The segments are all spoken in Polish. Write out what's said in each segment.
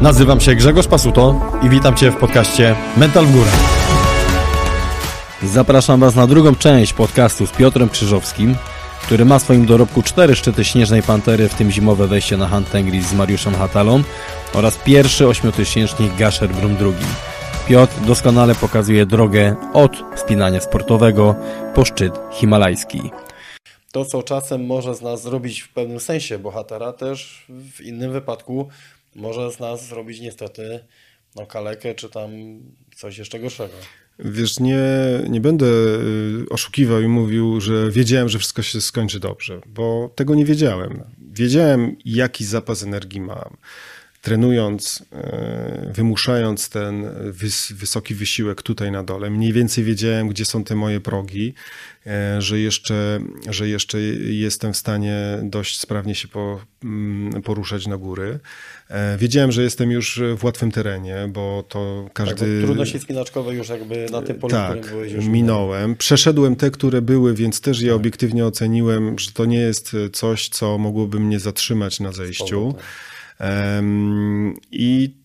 Nazywam się Grzegorz Pasuto i witam Cię w podcaście Mental w Górę. Zapraszam Was na drugą część podcastu z Piotrem Krzyżowskim, który ma w swoim dorobku cztery szczyty Śnieżnej Pantery, w tym zimowe wejście na Hunt z Mariuszem Hatalą oraz pierwszy ośmiotysięcznik Gasher Brum II. Piotr doskonale pokazuje drogę od wspinania sportowego po szczyt himalajski. To, co czasem może z nas zrobić w pewnym sensie bohatera, też w innym wypadku może z nas zrobić niestety no, kalekę czy tam coś jeszcze gorszego. Wiesz, nie, nie będę y, oszukiwał i mówił, że wiedziałem, że wszystko się skończy dobrze, bo tego nie wiedziałem. Wiedziałem, jaki zapas energii mam trenując, e, wymuszając ten wys wysoki wysiłek tutaj na dole, mniej więcej wiedziałem, gdzie są te moje progi, e, że jeszcze, że jeszcze jestem w stanie dość sprawnie się po, mm, poruszać na góry. E, wiedziałem, że jestem już w łatwym terenie, bo to każdy... Tak, trudności spinaczkowe już jakby na tym polu, tak, którym byłeś już minąłem. Przeszedłem te, które były, więc też je tak. obiektywnie oceniłem, że to nie jest coś, co mogłoby mnie zatrzymać na zejściu. Tak. I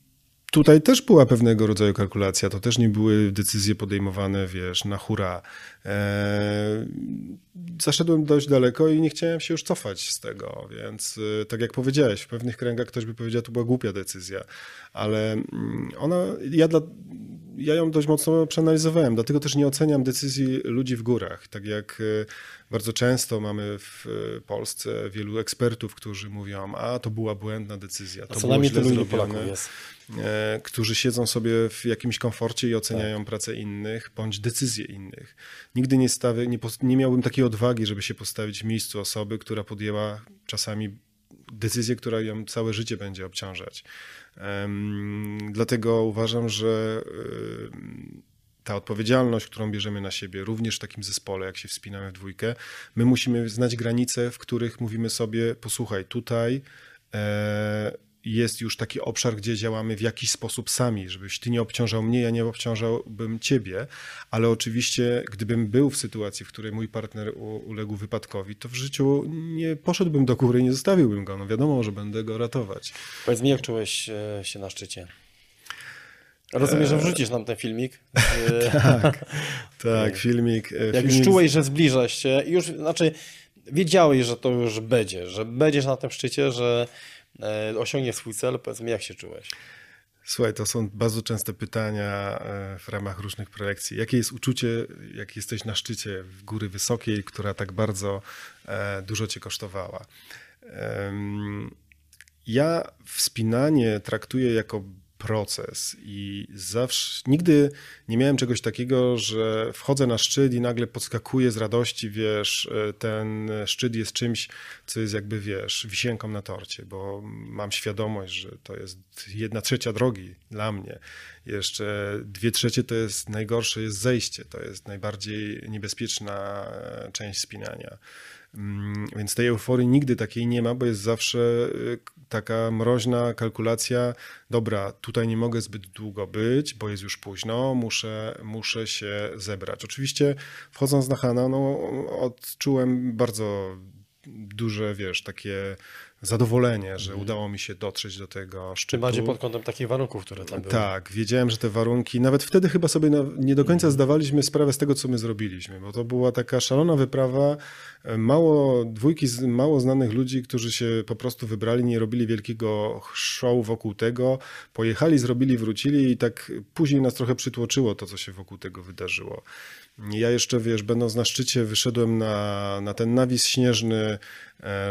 tutaj też była pewnego rodzaju kalkulacja. To też nie były decyzje podejmowane, wiesz, na hura. Zaszedłem dość daleko i nie chciałem się już cofać z tego, więc y, tak jak powiedziałeś, w pewnych kręgach ktoś by powiedział, to była głupia decyzja, ale mm, ona, ja, dla, ja ją dość mocno przeanalizowałem, dlatego też nie oceniam decyzji ludzi w górach. Tak jak y, bardzo często mamy w y, Polsce wielu ekspertów, którzy mówią, a to była błędna decyzja, to było źle zrobione, jest. E, którzy siedzą sobie w jakimś komforcie i oceniają tak. pracę innych bądź decyzje innych. Nigdy nie, stawię, nie, nie miałbym takiej odwagi, żeby się postawić w miejscu osoby, która podjęła czasami decyzję, która ją całe życie będzie obciążać. Dlatego uważam, że ta odpowiedzialność, którą bierzemy na siebie, również w takim zespole, jak się wspinamy w dwójkę, my musimy znać granice, w których mówimy sobie, posłuchaj, tutaj e, jest już taki obszar, gdzie działamy w jakiś sposób sami, żebyś ty nie obciążał mnie, ja nie obciążałbym ciebie, ale oczywiście gdybym był w sytuacji, w której mój partner uległ wypadkowi, to w życiu nie poszedłbym do góry i nie zostawiłbym go. No wiadomo, że będę go ratować. Powiedz mi, jak czułeś e, się na szczycie? Rozumiem, że wrzucisz nam ten filmik. tak, tak, filmik. Jak filmik... już czułeś, że zbliżasz się, już, znaczy wiedziałeś, że to już będzie, że będziesz na tym szczycie, że e, osiągniesz swój cel, powiedz mi, jak się czułeś? Słuchaj, to są bardzo częste pytania e, w ramach różnych projekcji. Jakie jest uczucie, jak jesteś na szczycie góry wysokiej, która tak bardzo e, dużo cię kosztowała? Ja wspinanie traktuję jako proces i zawsze, nigdy nie miałem czegoś takiego, że wchodzę na szczyt i nagle podskakuję z radości, wiesz, e, ten szczyt jest czymś, co jest jakby, wiesz, wisienką na torcie, bo mam świadomość, że to jest jedna trzecia drogi dla mnie. Jeszcze dwie trzecie to jest najgorsze, jest zejście, to jest najbardziej niebezpieczna e, część spinania. Mm, więc tej euforii nigdy takiej nie ma, bo jest zawsze y, taka mroźna kalkulacja, dobra, tutaj nie mogę zbyt długo być, bo jest już późno, muszę, muszę się zebrać. Oczywiście wchodząc na Hana, no, odczułem bardzo duże, wiesz, takie zadowolenie, że mhm. udało mi się dotrzeć do tego szczytu. Tym bardziej pod kątem takich warunków, które tam były. Tak, wiedziałem, że te warunki, nawet wtedy chyba sobie nie do końca mhm. zdawaliśmy sprawę z tego, co my zrobiliśmy, bo to była taka szalona wyprawa, mało dwójki, mało znanych ludzi, którzy się po prostu wybrali, nie robili wielkiego show wokół tego, pojechali, zrobili, wrócili i tak później nas trochę przytłoczyło to, co się wokół tego wydarzyło. Ja jeszcze, wiesz, będąc na szczycie, wyszedłem na, na ten nawis śnieżny, e,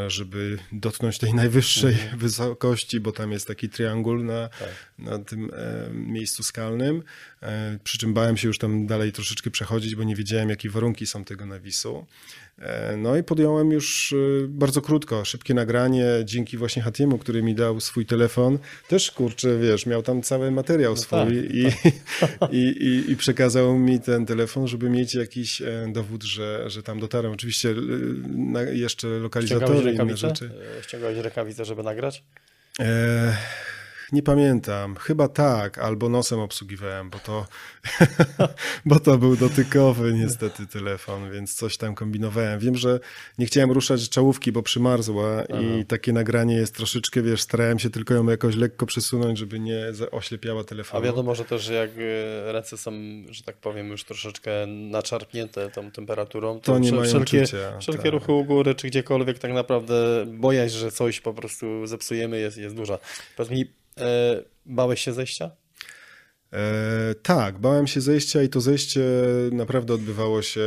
żeby dotknąć tej najwyższej mhm. wysokości, bo tam jest taki triangul na, tak. na tym e, miejscu skalnym. E, przy czym bałem się już tam dalej troszeczkę przechodzić, bo nie wiedziałem, jakie warunki są tego nawisu. E, no i podjąłem już e, bardzo krótko, szybkie nagranie, dzięki właśnie Hatiemu, który mi dał swój telefon. Też, kurczę, wiesz, miał tam cały materiał no swój tak, i, tak. I, i, i, przekazał mi ten telefon, żeby mieć jakiś e, dowód, że, że tam dotarłem. Oczywiście jeszcze lokalizatory i inne rzeczy. Ściągałeś rękawice, żeby nagrać? E nie pamiętam. Chyba tak, albo nosem obsługiwałem, bo to, bo to był dotykowy niestety telefon, więc coś tam kombinowałem. Wiem, że nie chciałem ruszać czołówki, bo przymarzła Aha. i takie nagranie jest troszeczkę, wiesz, starałem się tylko ją jakoś lekko przesunąć, żeby nie oślepiała telefonu. A wiadomo, że też jak y, ręce są, że tak powiem, już troszeczkę naczarpnięte tą temperaturą, to, to nie mają wszelkie, czucia, wszelkie tak. ruchy u góry, czy gdziekolwiek tak naprawdę bojaźń, że coś po prostu zepsujemy jest, jest duża. Powiedz mi, bałeś się zejścia? E, tak, bałem się zejścia i to zejście naprawdę odbywało się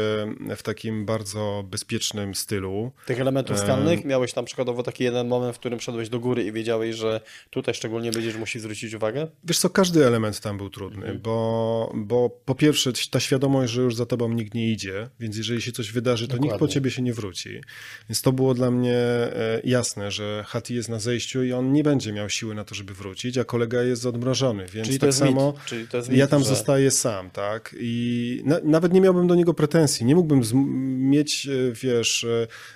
w takim bardzo bezpiecznym stylu. Tych elementów skalnych e... miałeś tam przykładowo taki jeden moment, w którym szedłeś do góry i wiedziałeś, że tutaj szczególnie będziesz musiał zwrócić uwagę? Wiesz co, każdy element tam był trudny, mhm. bo, bo po pierwsze ta świadomość, że już za tobą nikt nie idzie, więc jeżeli się coś wydarzy, to Dokładnie. nikt po ciebie się nie wróci. Więc to było dla mnie e, jasne, że Hati jest na zejściu i on nie będzie miał siły na to, żeby wrócić, a kolega jest odmrożony, więc Czyli tak samo... Mit Czyli to jest ja tam że... zostaję sam, tak? I na, nawet nie miałbym do niego pretensji. Nie mógłbym mieć, e, wiesz,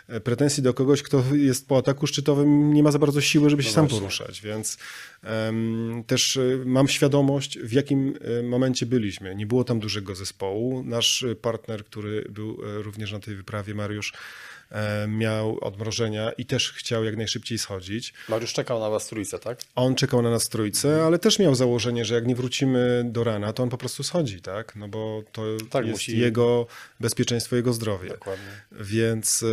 e, pretensji do kogoś, kto jest po ataku szczytowym, nie ma za bardzo siły, żeby się no sam poruszać, więc um, też e, mam świadomość, w jakim momencie byliśmy. Nie było tam dużego zespołu. Nasz partner, który był również na tej wyprawie, Mariusz, miał odmrożenia i też chciał jak najszybciej schodzić. Mariusz czekał na was trójce, tak? On czekał na nas trójce, ale też miał założenie, że jak nie wrócimy do rana, to on po prostu schodzi, tak? No bo to tak, jest musi... jego bezpieczeństwo, jego zdrowie. Dokładnie. Więc e,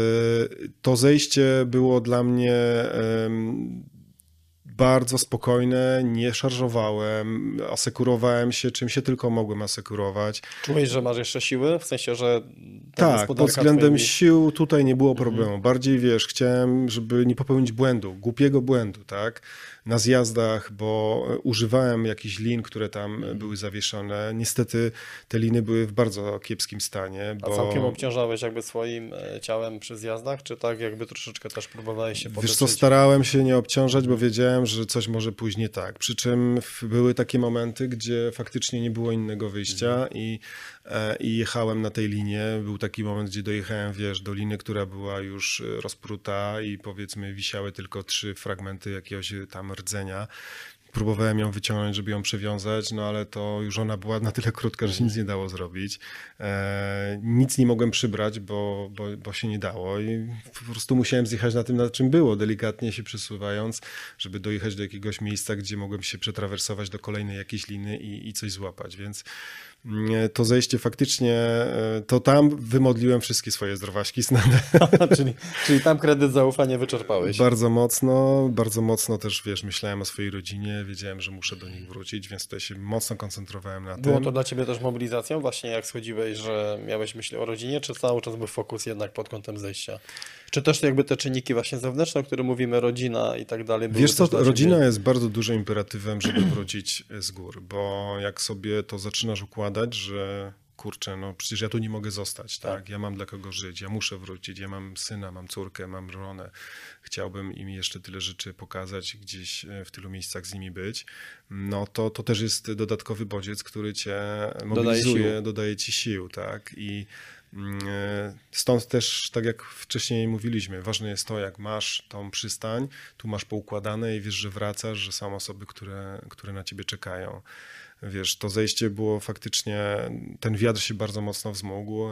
to zejście było dla mnie bardzo spokojne, nie szarżowałem, asekurowałem się czym się tylko mogłem asekurować. Czułeś, że masz jeszcze siły? W sensie, że tak, pod względem twoimi... sił tutaj nie było problemu. Mhm. Bardziej wiesz, chciałem, żeby nie popełnić błędu, głupiego błędu, tak? Na zjazdach, bo używałem jakichś lin, które tam mhm. były zawieszone. Niestety te liny były w bardzo kiepskim stanie. Bo... A całkiem obciążałeś jakby swoim e, ciałem przy zjazdach, czy tak jakby troszeczkę też próbowałeś się podetrzeć? Wiesz co, starałem się nie obciążać, bo wiedziałem, że coś może pójść nie tak. Przy czym były takie momenty, gdzie faktycznie nie było innego wyjścia mhm. i E, i jechałem na tej linie. Był taki moment, gdzie dojechałem, wiesz, do liny, która była już e, rozpruta i powiedzmy wisiały tylko trzy fragmenty jakiegoś tam rdzenia. Próbowałem ją wyciągnąć, żeby ją przewiązać, no ale to już ona była na tyle krótka, że nic nie dało zrobić. E, nic nie mogłem przybrać, bo, bo, bo się nie dało i po prostu musiałem zjechać na tym, na czym było, delikatnie się przesuwając, żeby dojechać do jakiegoś miejsca, gdzie mogłem się przetrawersować do kolejnej jakiejś liny i, i coś złapać, więc to zejście faktycznie, e, to tam wymodliłem wszystkie swoje zdrowaśki snane. czyli, czyli tam kredyt zaufania wyczerpałeś. Bardzo mocno, bardzo mocno też, wiesz, myślałem o swojej rodzinie, wiedziałem, że muszę do nich wrócić, więc tutaj się mocno koncentrowałem na Było tym. Było to dla ciebie też mobilizacją właśnie, jak schodziłeś, że miałeś myśli o rodzinie, czy cały czas był fokus jednak pod kątem zejścia? Czy też jakby te czynniki właśnie zewnętrzne, o których mówimy, rodzina i tak dalej. Wiesz co, rodzina jest bardzo dużym imperatywem, żeby wrócić z gór, bo jak sobie to zaczynasz układać, że kurczę, no przecież ja tu nie mogę zostać, tak? tak? Ja mam dla kogo żyć, ja muszę wrócić, ja mam syna, mam córkę, mam żonę, chciałbym im jeszcze tyle rzeczy pokazać, gdzieś e, w tylu miejscach z nimi być, no to, to też jest dodatkowy bodziec, który cię mobilizuje, dodaje, dodaje ci sił, tak? I e, stąd też, tak jak wcześniej mówiliśmy, ważne jest to, jak masz tą przystań, tu masz poukładane i wiesz, że wracasz, że są osoby, które, które na ciebie czekają. Wiesz, to zejście było faktycznie, ten wiatr się bardzo mocno wzmógł,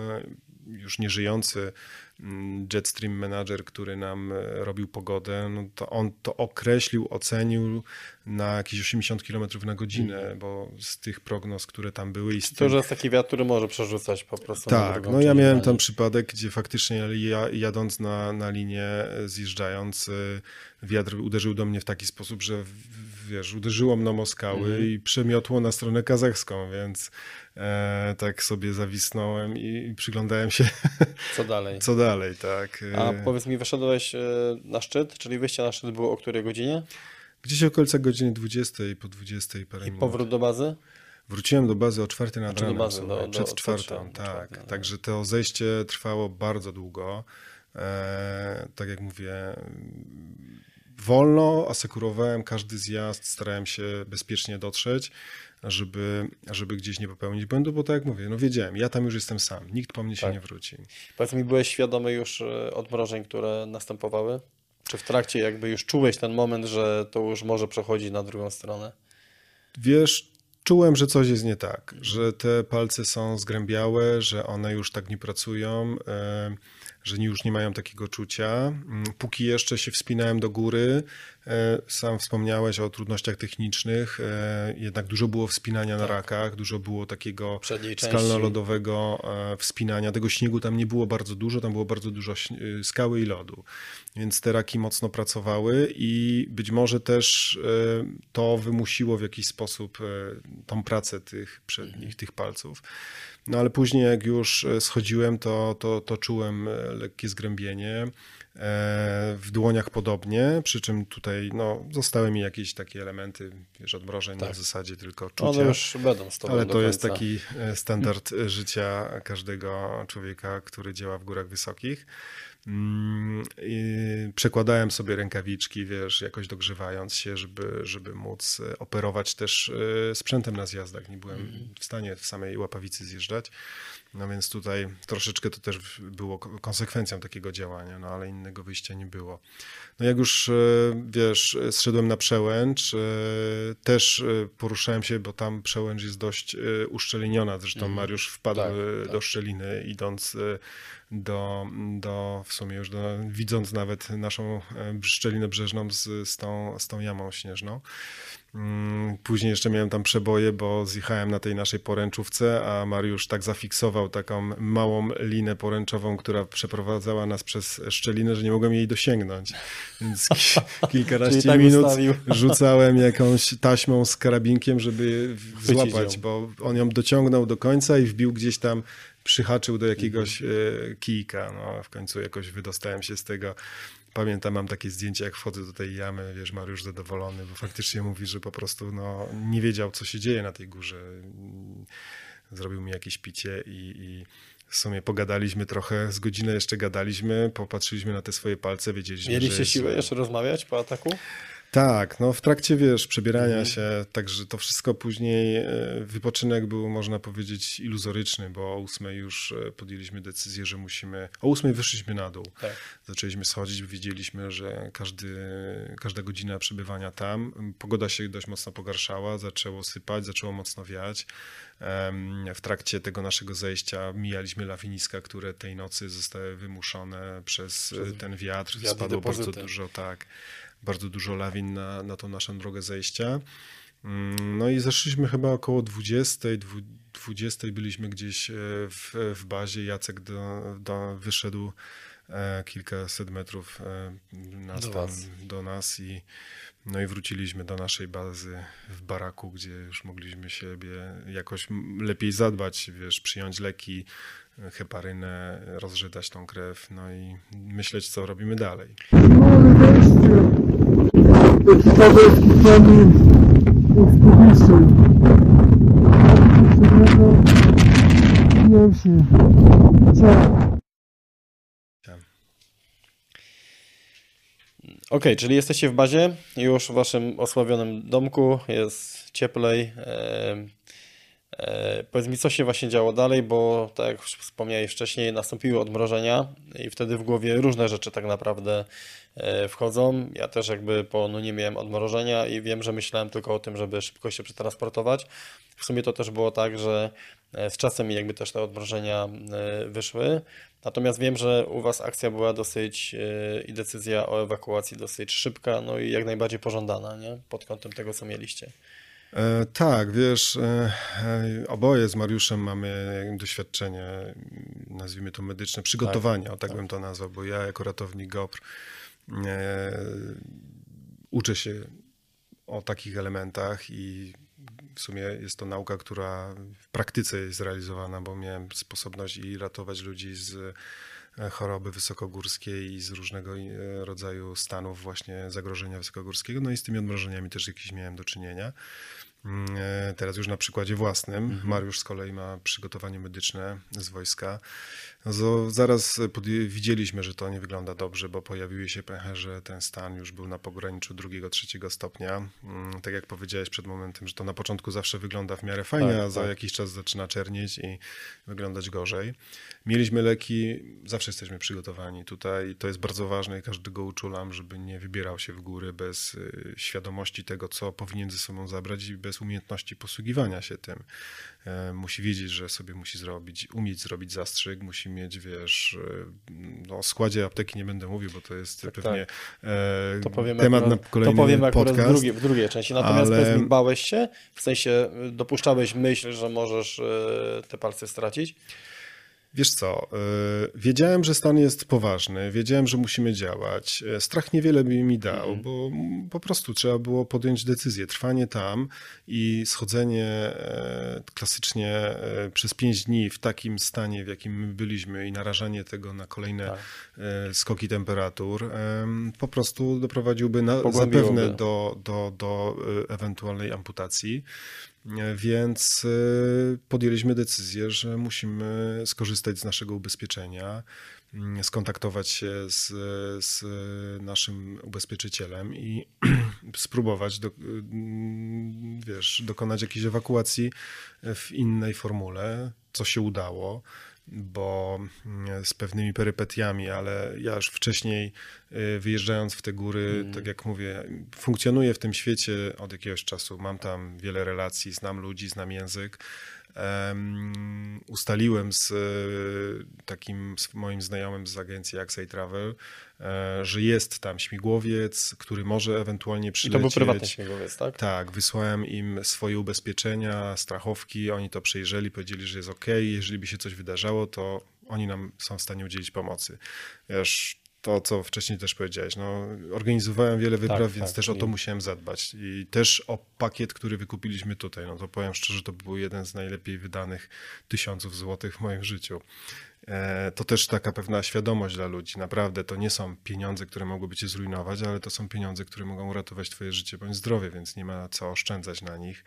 już nieżyjący mm, Jetstream Manager, który nam e, robił pogodę, no to on to określił, ocenił na jakieś 80 km na godzinę, mm. bo z tych prognoz, które tam były i z To, że jest taki wiatr, który może przerzucać po prostu. Tak, no ja miałem tam przypadek, gdzie faktycznie ja, jadąc na, na linię, e, zjeżdżając, e, wiatr uderzył do mnie w taki sposób, że wiesz, uderzyło mną o skały mm. i przemiotło na stronę kazachską, więc e, tak sobie zawisnąłem i, i, przyglądałem się. Co dalej? Co dalej, tak. A powiedz mi, wyszedłeś e, na szczyt, czyli wyjście na szczyt było o której godzinie? Gdzieś około godziny 20, po 20 parę I minut. powrót do bazy? Wróciłem do bazy o czwartej nad ranem, bazy, do, przed do, czwartą, tak. No. Także to zejście trwało bardzo długo. E, tak jak mówię, wolno, asekurowałem każdy zjazd, starałem się bezpiecznie dotrzeć, żeby, żeby gdzieś nie popełnić błędu, bo tak jak mówię, no wiedziałem, ja tam już jestem sam, nikt po mnie się tak. nie wróci. Powiedz mi, byłeś świadomy już e, odmrożeń, które następowały? Czy w trakcie jakby już czułeś ten moment, że to już może przechodzić na drugą stronę? Wiesz, czułem, że coś jest nie tak, że te palce są zgrębiałe, że one już tak nie pracują, e, że już nie mają takiego czucia. Mm, Póki jeszcze się wspinałem do góry, sam wspomniałeś o trudnościach technicznych, e, jednak dużo było wspinania na rakach, dużo było takiego skalno-lodowego e, wspinania. Tego śniegu tam nie było bardzo dużo, tam było bardzo dużo skały i lodu, więc te raki mocno pracowały i być może też e, to wymusiło w jakiś sposób e, tą pracę tych przednich, tych palców. No ale później jak już e, schodziłem, to, to, to czułem e, lekkie zgrębienie. E, W dłoniach podobnie, przy czym tutaj no, zostały mi jakieś takie elementy, wiesz, odmrożeń na zasadzie tylko czucia. One już będą z tobą Ale to jest taki e, standard życia każdego człowieka, który działa w górach wysokich. Mm, i Przekładałem sobie rękawiczki, wiesz, jakoś dogrzewając się, żeby, żeby móc e, operować też sprzętem na zjazdach. Nie byłem Mhm. w stanie w samej łapawicy zjeżdżać. No więc tutaj troszeczkę to też było ko- konsekwencją takiego działania, no ale innego wyjścia nie było. No jak już, e, wiesz, zszedłem na przełęcz, e, też e, poruszałem się, bo tam przełęcz jest dość uszczelniona, zresztą Mariusz wpadł Tak, tak. do szczeliny, idąc do, do, w sumie już do, widząc nawet naszą e, szczelinę brzeżną z, z, tą, z tą jamą śnieżną. Mm, Później jeszcze miałem tam przeboje, bo zjechałem na tej naszej poręczówce, a Mariusz tak zafiksował taką małą linę poręczową, która przeprowadzała nas przez szczelinę, że nie mogłem jej dosięgnąć. Więc ki- kilkanaście tak minut ustawił. rzucałem jakąś taśmą z karabinkiem, żeby Chwycić złapać, ją. bo on ją dociągnął do końca i wbił gdzieś tam, przyhaczył do jakiegoś Mhm. e, kijka. No, w końcu jakoś wydostałem się z tego. Pamiętam, mam takie zdjęcie, jak wchodzę do tej jamy, wiesz, Mariusz zadowolony, bo faktycznie mówi, że po prostu no, nie wiedział, co się dzieje na tej górze. Zrobił mi jakieś picie i, i w sumie pogadaliśmy trochę, z godzinę jeszcze gadaliśmy, popatrzyliśmy na te swoje palce, wiedzieliśmy, że Mieliście siłę jeszcze rozmawiać po ataku? Tak, no w trakcie, wiesz, przebierania Mhm. się, także to wszystko później, e, wypoczynek był, można powiedzieć, iluzoryczny, bo o ósmej już e, podjęliśmy decyzję, że musimy, o ósmej wyszliśmy na dół. Tak. Zaczęliśmy schodzić, wiedzieliśmy, że każdy, każda godzina przebywania tam, pogoda się dość mocno pogarszała, zaczęło sypać, zaczęło mocno wiać. W trakcie tego naszego zejścia mijaliśmy lawiniska, które tej nocy zostały wymuszone przez, e, ten wiatr. Spadło bardzo dużo, tak, bardzo dużo lawin na, na tą naszą drogę zejścia. Mm, No i zeszliśmy chyba około 20, dwu- 20 byliśmy gdzieś e, w, w bazie. Jacek do, do, wyszedł e, kilkaset metrów e, nas Do tam, do nas i no i wróciliśmy do naszej bazy w baraku, gdzie już mogliśmy siebie jakoś lepiej zadbać, wiesz, przyjąć leki, heparynę, rozrzedać tą krew, no i myśleć, co robimy dalej. Co? Okej, czyli jesteście w bazie, już w waszym osławionym domku, jest cieplej. E, powiedz mi, co się właśnie działo dalej, bo tak jak już wspomniałeś wcześniej, nastąpiły odmrożenia i wtedy w głowie różne rzeczy tak naprawdę e, wchodzą. Ja też jakby po no nie miałem odmrożenia i wiem, że myślałem tylko o tym, żeby szybko się przetransportować. W sumie to też było tak, że e, z czasem jakby też te odmrożenia wyszły. Natomiast wiem, że u Was akcja była dosyć i decyzja o ewakuacji dosyć szybka, no i jak najbardziej pożądana, nie? Pod kątem tego, co mieliście. E, tak, wiesz, e, e, oboje z Mariuszem mamy doświadczenie, nazwijmy to medyczne, przygotowania, o tak, bym to nazwał, bo ja jako ratownik GOPR e, uczę się o takich elementach i w sumie jest to nauka, która w praktyce jest realizowana, bo miałem sposobność i ratować ludzi z choroby wysokogórskiej i z różnego rodzaju stanów właśnie zagrożenia wysokogórskiego, no i z tymi odmrożeniami też jakieś miałem do czynienia. E, Teraz już na przykładzie własnym. Mariusz z kolei ma przygotowanie medyczne z wojska. No, zaraz widzieliśmy, że to nie wygląda dobrze, bo pojawiły się pęcherze, ten stan już był na pograniczu drugiego, trzeciego stopnia. Mm, Tak jak powiedziałeś przed momentem, że to na początku zawsze wygląda w miarę fajnie, Tak, a za tak. jakiś czas zaczyna czernieć i wyglądać gorzej. Mieliśmy leki, zawsze jesteśmy przygotowani tutaj. To jest bardzo ważne i każdego uczulam, żeby nie wybierał się w góry bez y, świadomości tego, co powinien ze sobą zabrać i bez umiejętności posługiwania się tym. E, Musi wiedzieć, że sobie musi zrobić, umieć zrobić zastrzyk, musi mieć, wiesz, y, no, o składzie apteki nie będę mówił, bo to jest pewnie e, To temat akurat, na kolejny to powiemy akurat podcast. w, drugiej, w drugiej części. Natomiast ale- powiedz mi, bałeś się? W sensie dopuszczałeś myśl, że możesz te palce stracić? Wiesz co, y, wiedziałem, że stan jest poważny, wiedziałem, że musimy działać. E, Strach niewiele by mi dał, bo mm, po prostu trzeba było podjąć decyzję. Trwanie tam i schodzenie e, klasycznie przez pięć dni w takim stanie, w jakim my byliśmy i narażanie tego na kolejne Tak. skoki temperatur, em, po prostu doprowadziłby na, zapewne do, do, do ewentualnej amputacji. Więc e, podjęliśmy decyzję, że musimy skorzystać z naszego ubezpieczenia, mm, skontaktować się z, z naszym ubezpieczycielem i spróbować do, mm, wiesz, dokonać jakiejś ewakuacji w innej formule, co się udało bo mm, z pewnymi perypetiami, ale ja już wcześniej y, wyjeżdżając w te góry, tak jak mówię, funkcjonuję w tym świecie od jakiegoś czasu. Mam tam wiele relacji, znam ludzi, znam język. Em, ustaliłem z y, takim z moim znajomym z agencji AXA Travel, że jest tam śmigłowiec, który może ewentualnie I przylecieć. to był prywatny śmigłowiec, tak? Tak, wysłałem im swoje ubezpieczenia, strachowki, oni to przejrzeli, powiedzieli, że jest ok, jeżeli by się coś wydarzało, to oni nam są w stanie udzielić pomocy. Wiesz, to co wcześniej też powiedziałeś, no, organizowałem wiele wypraw, Tak, więc tak. też o to I- musiałem zadbać. I też o pakiet, który wykupiliśmy tutaj, no to powiem szczerze, to był jeden z najlepiej wydanych tysiąców złotych w moim życiu. E, To też taka pewna świadomość dla ludzi. Naprawdę to nie są pieniądze, które mogłyby cię zrujnować, ale to są pieniądze, które mogą uratować twoje życie bądź zdrowie, więc nie ma co oszczędzać na nich.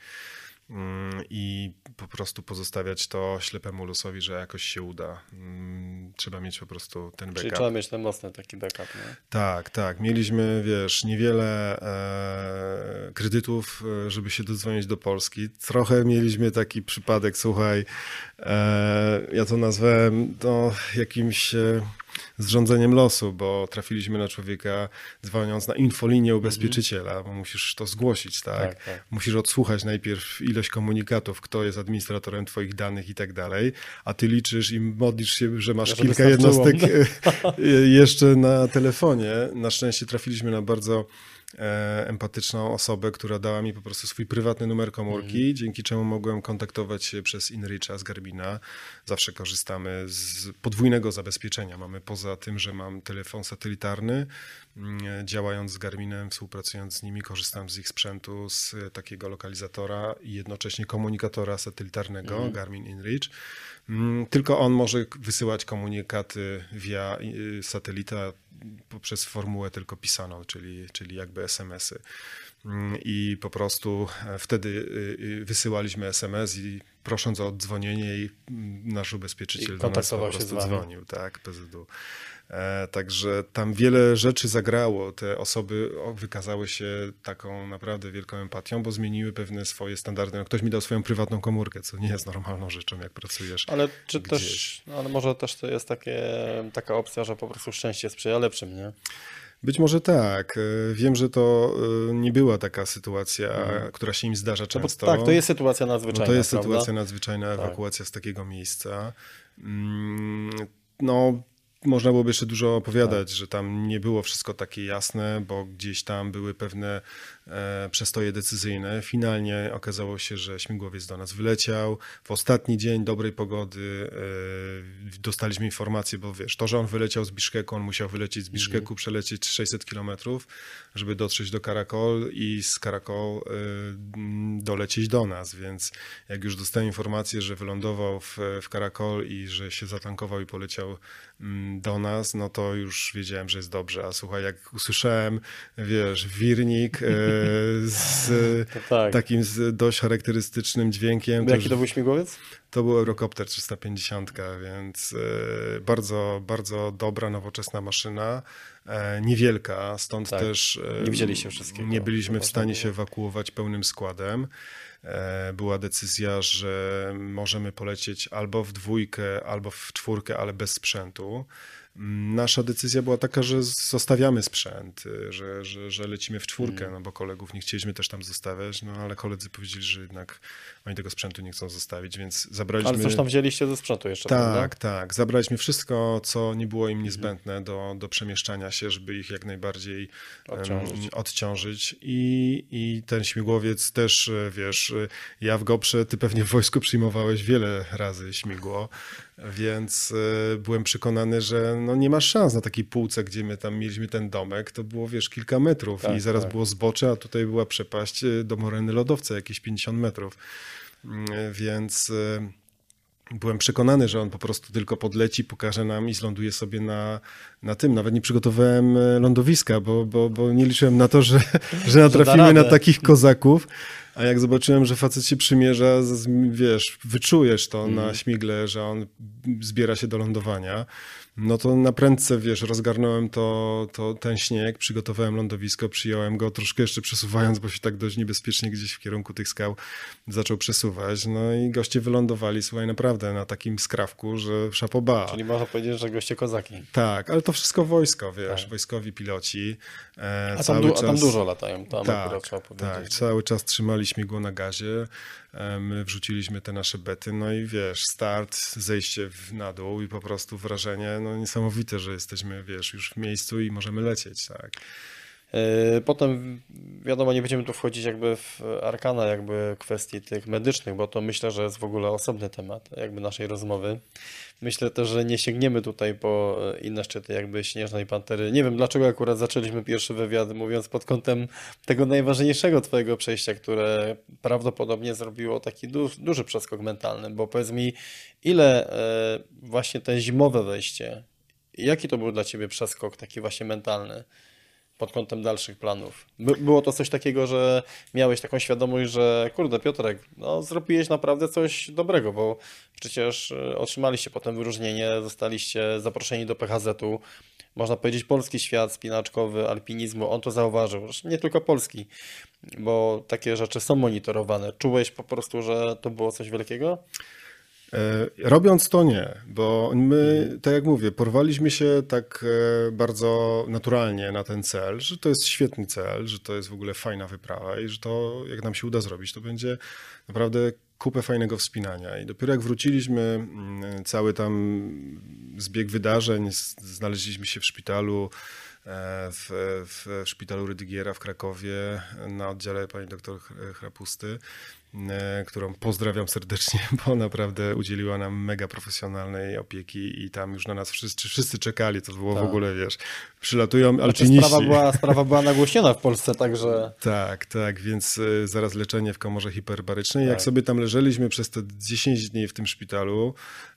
Mm, I po prostu pozostawiać to ślepemu losowi, że jakoś się uda. Mm, Trzeba mieć po prostu ten Czyli backup. trzeba mieć ten mocny taki backup, nie? Tak, tak. Mieliśmy, wiesz, niewiele e, kredytów, e, żeby się dodzwonić do Polski. Trochę mieliśmy taki przypadek, słuchaj, e, ja to nazwałem to jakimś e, zrządzeniem losu, bo trafiliśmy na człowieka dzwoniąc na infolinię ubezpieczyciela, bo musisz to zgłosić, tak? Tak, tak. Musisz odsłuchać najpierw ilość komunikatów, kto jest administratorem twoich danych i tak dalej, a ty liczysz i modlisz się, że masz Żeby kilka jednostek e, jeszcze na telefonie. Na szczęście trafiliśmy na bardzo e, empatyczną osobę, która dała mi po prostu swój prywatny numer komórki, dzięki czemu mogłem kontaktować się przez InReacha z Garbina. Zawsze korzystamy z podwójnego zabezpieczenia. Mamy poza tym, że mam telefon satelitarny, mm, działając z Garminem, współpracując z nimi, korzystam z ich sprzętu, z takiego lokalizatora i jednocześnie komunikatora satelitarnego Garmin InReach. Mm, Tylko on może wysyłać komunikaty via y, satelita poprzez formułę tylko pisaną, czyli, czyli jakby SMS-y. Mm, I po prostu e, wtedy y, y, wysyłaliśmy SMS i prosząc o oddzwonienie i mm, nasz ubezpieczyciel I do nas po prostu dzwonił, tak, PZU. E, Także tam wiele rzeczy zagrało. Te osoby wykazały się taką naprawdę wielką empatią, bo zmieniły pewne swoje standardy. No, ktoś mi dał swoją prywatną komórkę, co nie jest normalną rzeczą, jak pracujesz. Ale czy Gdzieś. też, no, ale może też to jest takie, taka opcja, że po prostu szczęście sprzyja lepszym, nie? Być może tak. E, Wiem, że to e, nie była taka sytuacja, która się im zdarza No często. tak, to jest sytuacja nadzwyczajna, to jest prawda? sytuacja nadzwyczajna, Tak. ewakuacja z takiego miejsca. Mm, No, można byłoby jeszcze dużo opowiadać, Tak. że tam nie było wszystko takie jasne, bo gdzieś tam były pewne przestoje decyzyjne. Finalnie okazało się, że śmigłowiec do nas wyleciał. W ostatni dzień dobrej pogody e, dostaliśmy informację, bo wiesz, to, że on wyleciał z Biszkeku, on musiał wylecieć z Biszkeku, Mhm. przelecieć 600 kilometrów, żeby dotrzeć do Karakol i z Karakol e, dolecieć do nas, więc jak już dostałem informację, że wylądował w, w Karakol i że się zatankował i poleciał mm, do nas, no to już wiedziałem, że jest dobrze. A słuchaj, jak usłyszałem, wiesz, wirnik e, z tak. takim z dość charakterystycznym dźwiękiem. Jaki to był śmigłowiec? to był Eurocopter 350, więc e, bardzo, bardzo dobra, nowoczesna maszyna. e, Niewielka, stąd Tak. też e, Nie widzieliście wszystkiego. nie byliśmy w stanie się ewakuować pełnym składem. Była decyzja, że możemy polecieć albo w dwójkę, albo w czwórkę, ale bez sprzętu. Nasza decyzja była taka, że zostawiamy sprzęt, y, że, że, że lecimy w czwórkę, Mm. no bo kolegów nie chcieliśmy też tam zostawiać, no ale koledzy powiedzieli, że jednak oni tego sprzętu nie chcą zostawić, więc zabraliśmy... Ale coś tam wzięliście ze sprzętu jeszcze, prawda? Tak, tak. Zabraliśmy wszystko, co nie było Mhm. im niezbędne do, do przemieszczania się, żeby ich jak najbardziej Odciążyć. odciążyć. I, I ten śmigłowiec też, e, wiesz, e, ja w Goprze, ty pewnie w wojsku przyjmowałeś wiele razy śmigło, więc e, byłem przekonany, że no nie masz szans na takiej półce, gdzie my tam mieliśmy ten domek, to było, wiesz, kilka metrów Tak, i zaraz tak. było zbocze, a tutaj była przepaść e, do moreny lodowca, jakieś 50 metrów. Mm, Więc e, byłem przekonany, że on po prostu tylko podleci, pokaże nam i zląduje sobie na, na tym. Nawet nie przygotowałem e, lądowiska, bo, bo, bo nie liczyłem na to, że, że natrafimy na takich kozaków. A jak zobaczyłem, że facet się przymierza, wiesz, wyczujesz to Mhm. na śmigle, że on zbiera się do lądowania, no to na prędce, wiesz, rozgarnąłem to, to, ten śnieg, przygotowałem lądowisko, przyjąłem go, troszkę jeszcze przesuwając, bo się tak dość niebezpiecznie gdzieś w kierunku tych skał zaczął przesuwać. No i goście wylądowali, słuchaj, naprawdę na takim skrawku, że szapoba. Czyli można powiedzieć, że goście kozaki. Tak, ale to wszystko wojsko, wiesz, Tak. wojskowi piloci. E, A tam, du- czas... a tam dużo latają, tam Tak, trzeba powiedzieć. tak, cały czas trzymali śmigło na gazie, e, my wrzuciliśmy te nasze bety, no i wiesz, start, zejście w, na dół i po prostu wrażenie, no niesamowite, że jesteśmy, wiesz, już w miejscu i możemy lecieć, tak. Yy, Potem wiadomo, nie będziemy tu wchodzić jakby w arkana jakby kwestii tych medycznych, bo to myślę, że jest w ogóle osobny temat jakby naszej rozmowy. Myślę też, że nie sięgniemy tutaj po e, inne szczyty jakby Śnieżnej Pantery. Nie wiem dlaczego akurat zaczęliśmy pierwszy wywiad mówiąc pod kątem tego najważniejszego twojego przejścia, które prawdopodobnie zrobiło taki du duży przeskok mentalny, bo powiedz mi ile e, właśnie te zimowe wejście, jaki to był dla ciebie przeskok taki właśnie mentalny? Pod kątem dalszych planów. By, było to coś takiego, że miałeś taką świadomość, że kurde Piotrek, no zrobiłeś naprawdę coś dobrego, bo przecież e, otrzymaliście potem wyróżnienie, zostaliście zaproszeni do PHZ-u. Można powiedzieć polski świat spinaczkowy, alpinizmu, on to zauważył. Nie tylko polski, bo takie rzeczy są monitorowane. Czułeś po prostu, że to było coś wielkiego? E, Robiąc to nie, bo my, tak jak mówię, porwaliśmy się tak e, bardzo naturalnie na ten cel, że to jest świetny cel, że to jest w ogóle fajna wyprawa i że to, jak nam się uda zrobić, to będzie naprawdę kupę fajnego wspinania. I dopiero jak wróciliśmy, mm, cały tam zbieg wydarzeń, znaleźliśmy się w szpitalu, e, w, w szpitalu Rydygiera w Krakowie na oddziale pani doktor Chrapusty, e, którą pozdrawiam serdecznie, bo naprawdę udzieliła nam mega profesjonalnej opieki i tam już na nas wszyscy, wszyscy czekali, to było w Tak. ogóle, wiesz, przylatują Znaczy, alpiniści. sprawa, była, sprawa była nagłośniona w Polsce, także Tak, tak, więc y, zaraz leczenie w komorze hiperbarycznej. Jak Tak. sobie tam leżeliśmy przez te 10 dni w tym szpitalu e, w,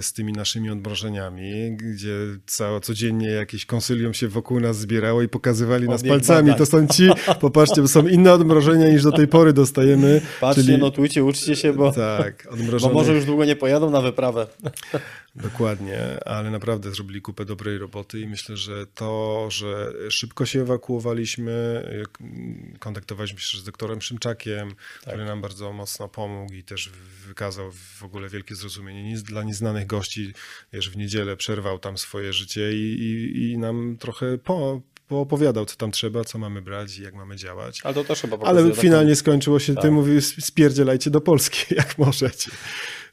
z tymi naszymi odmrożeniami, gdzie cało, codziennie jakieś konsylium się wokół nas zbierało i pokazywali nas palcami. badań. To są ci, popatrzcie, bo są inne odmrożenia niż do tej pory dostajemy. patrzcie, czyli- notujcie, uczcie się, bo, Tak, bo odmrożone. może już długo nie pojadą na wyprawę. Dokładnie, ale naprawdę zrobili kupę dobrej roboty i myślę, że to, że szybko się ewakuowaliśmy, y, kontaktowaliśmy się z doktorem Szymczakiem, który nam bardzo mocno pomógł i też wykazał w ogóle wielkie zrozumienie Nic- dla nieznanych gości. Wiesz, w niedzielę przerwał tam swoje życie i, i, i nam trochę po, poopowiadał, co tam trzeba, co mamy brać i jak mamy działać. Ale to też chyba Ale taką- finalnie skończyło się Tak. tym, mówił, spierdzielajcie do Polski, jak możecie.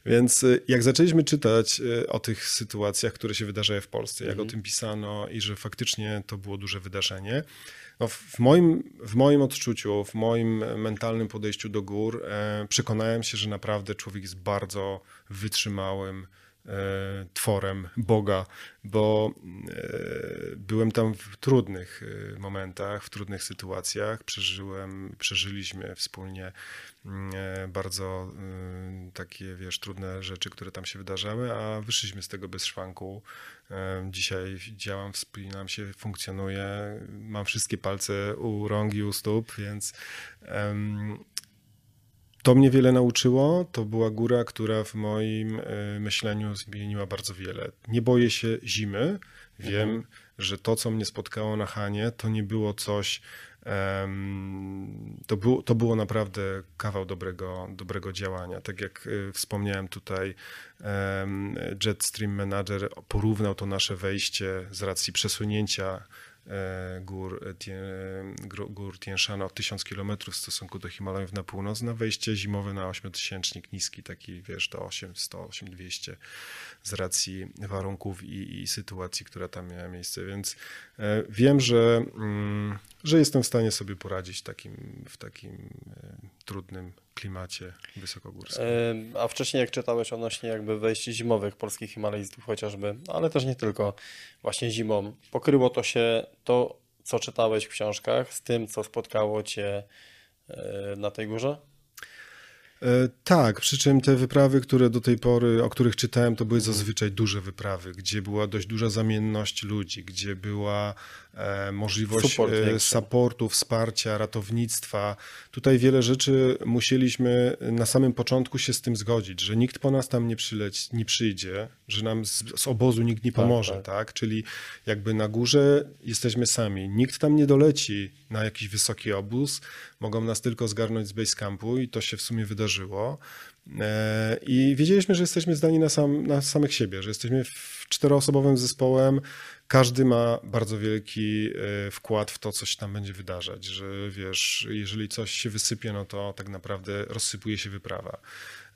Więc y, jak zaczęliśmy czytać y, o tych sytuacjach, które się wydarzają w Polsce, jak Mhm. o tym pisano i że faktycznie to było duże wydarzenie, no w, moim, w moim odczuciu, w moim mentalnym podejściu do gór e, przekonałem się, że naprawdę człowiek jest bardzo wytrzymałym, tworem Boga, bo byłem tam w trudnych momentach, w trudnych sytuacjach. Przeżyłem, przeżyliśmy wspólnie bardzo takie, wiesz, trudne rzeczy, które tam się wydarzały, a wyszliśmy z tego bez szwanku. Dzisiaj działam, wspinam się, funkcjonuję, mam wszystkie palce u rąk i u stóp, więc to mnie wiele nauczyło. To była góra, która w moim e, myśleniu zmieniła bardzo wiele. Nie boję się zimy. Wiem, mhm. że to, co mnie spotkało na Hanie, to nie było coś. To, było, to było naprawdę kawał dobrego, dobrego działania. Tak jak y, wspomniałem tutaj, Jetstream Manager porównał to nasze wejście z racji przesunięcia E, gór, e, gór Tienszana o 1000 km w stosunku do Himalajów na północ, na wejście zimowe na 8000 niski, taki wiesz, do 800, 8200 z racji warunków i, i sytuacji, która tam miała miejsce, więc e, wiem, że, mm, że jestem w stanie sobie poradzić takim, w takim trudnym klimacie wysokogórskim. A wcześniej jak czytałeś odnośnie jakby wejść zimowych polskich Himalajstów chociażby, ale też nie tylko, właśnie zimą, pokryło to się to, co czytałeś w książkach z tym, co spotkało Cię e, na tej górze? E, tak, przy czym te wyprawy, które do tej pory, o których czytałem, to były zazwyczaj duże wyprawy, gdzie była dość duża zamienność ludzi, gdzie była E, możliwość Support e, supportu, wsparcia, ratownictwa. Tutaj wiele rzeczy musieliśmy na samym początku się z tym zgodzić, że nikt po nas tam nie, przyleci, nie przyjdzie, że nam z, z obozu nikt nie tak, pomoże, tak, tak. tak? Czyli jakby na górze jesteśmy sami. Nikt tam nie doleci na jakiś wysoki obóz, mogą nas tylko zgarnąć z base campu i to się w sumie wydarzyło. E, I wiedzieliśmy, że jesteśmy zdani na, sam, na samych siebie, że jesteśmy czteroosobowym zespołem, każdy ma bardzo wielki e, wkład w to, co się tam będzie wydarzać, że wiesz, jeżeli coś się wysypie, no to tak naprawdę rozsypuje się wyprawa.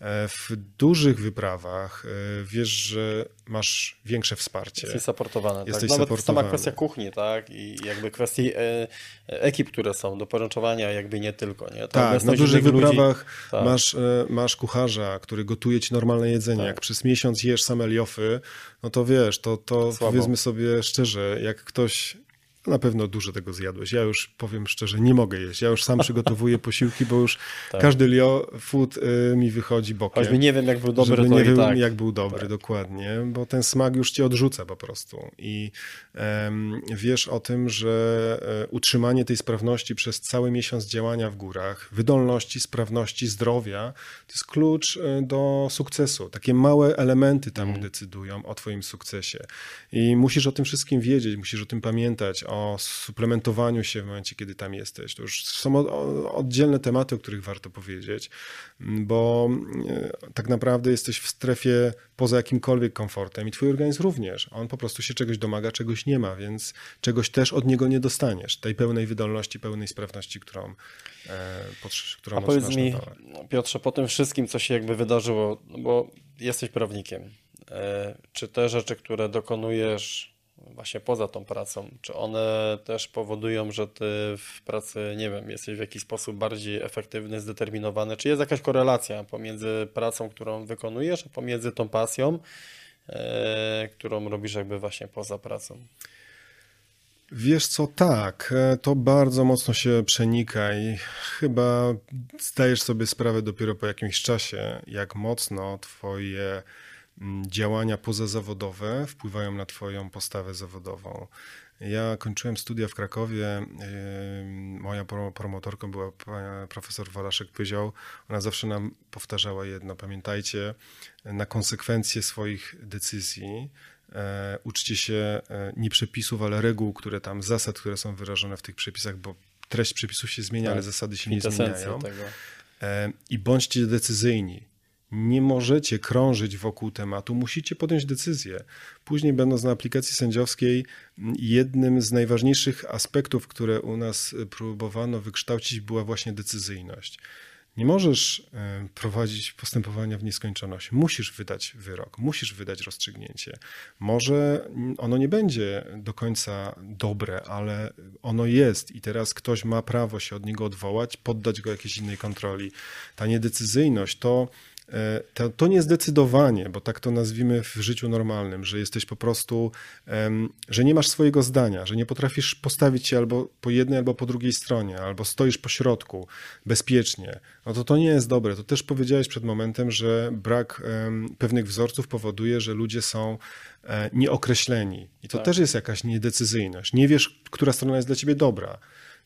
E, w dużych wyprawach e, wiesz, że masz większe wsparcie. Jesteś supportowany. Tak? Jesteś tak? Nawet sama kwestia kuchni, tak? I jakby kwestii e, ekip, które są do poręczowania, jakby nie tylko. Nie? tak, na dużych wyprawach tak. masz, masz kucharza, który gotuje ci normalne jedzenie. Tak. Jak przez miesiąc jesz same liofy, no to wiesz, to, to powiedzmy sobie szczerze, jak ktoś na pewno dużo tego zjadłeś. Ja już powiem szczerze, nie mogę jeść. Ja już sam przygotowuję posiłki, bo już tak. każdy Lio food y, mi wychodzi bokiem. Choćby nie wiem, jak był dobry, Żeby to nie wiem, tak. jak był dobry, tak. dokładnie, bo ten smak już cię odrzuca po prostu. I um, wiesz o tym, że e, utrzymanie tej sprawności przez cały miesiąc działania w górach, wydolności, sprawności, zdrowia, to jest klucz e, do sukcesu. Takie małe elementy tam mm. decydują o twoim sukcesie. I musisz o tym wszystkim wiedzieć, musisz o tym pamiętać, o suplementowaniu się w momencie, kiedy tam jesteś. To już są oddzielne tematy, o których warto powiedzieć, bo e, tak naprawdę jesteś w strefie poza jakimkolwiek komfortem i twój organizm również. On po prostu się czegoś domaga, czegoś nie ma, więc czegoś też od niego nie dostaniesz. Tej pełnej wydolności, pełnej sprawności, którą, e, którą A powiedz mi, Piotrze, po tym wszystkim, co się jakby wydarzyło, no bo jesteś prawnikiem, e, czy te rzeczy, które dokonujesz właśnie poza tą pracą? Czy one też powodują, że ty w pracy, nie wiem, jesteś w jakiś sposób bardziej efektywny, zdeterminowany? Czy jest jakaś korelacja pomiędzy pracą, którą wykonujesz, a pomiędzy tą pasją, e, którą robisz jakby właśnie poza pracą? Wiesz co, tak, e, to bardzo mocno się przenika i chyba zdajesz sobie sprawę dopiero po jakimś czasie, jak mocno twoje działania pozazawodowe wpływają na Twoją postawę zawodową. Ja kończyłem studia w Krakowie. Moja promotorką była profesor Walaszek Pyzioł. Ona zawsze nam powtarzała jedno: pamiętajcie na konsekwencje swoich decyzji. E, uczcie się e, nie przepisów, ale reguł, które tam, zasad, które są wyrażone w tych przepisach, bo treść przepisów się zmienia, tak, ale zasady się nie zmieniają. Tego. E, I bądźcie decyzyjni nie możecie krążyć wokół tematu, musicie podjąć decyzję. Później, będąc na aplikacji sędziowskiej, jednym z najważniejszych aspektów, które u nas próbowano wykształcić, była właśnie decyzyjność. Nie możesz e, prowadzić postępowania w nieskończoność. Musisz wydać wyrok, musisz wydać rozstrzygnięcie. Może ono nie będzie do końca dobre, ale ono jest i teraz ktoś ma prawo się od niego odwołać, poddać go jakiejś innej kontroli. Ta niedecyzyjność to to, to niezdecydowanie, bo tak to nazwijmy w życiu normalnym, że jesteś po prostu, że nie masz swojego zdania, że nie potrafisz postawić się albo po jednej, albo po drugiej stronie, albo stoisz po środku bezpiecznie, no to to nie jest dobre. To też powiedziałeś przed momentem, że brak pewnych wzorców powoduje, że ludzie są e, nieokreśleni. I to tak. też jest jakaś niedecyzyjność. Nie wiesz, która strona jest dla ciebie dobra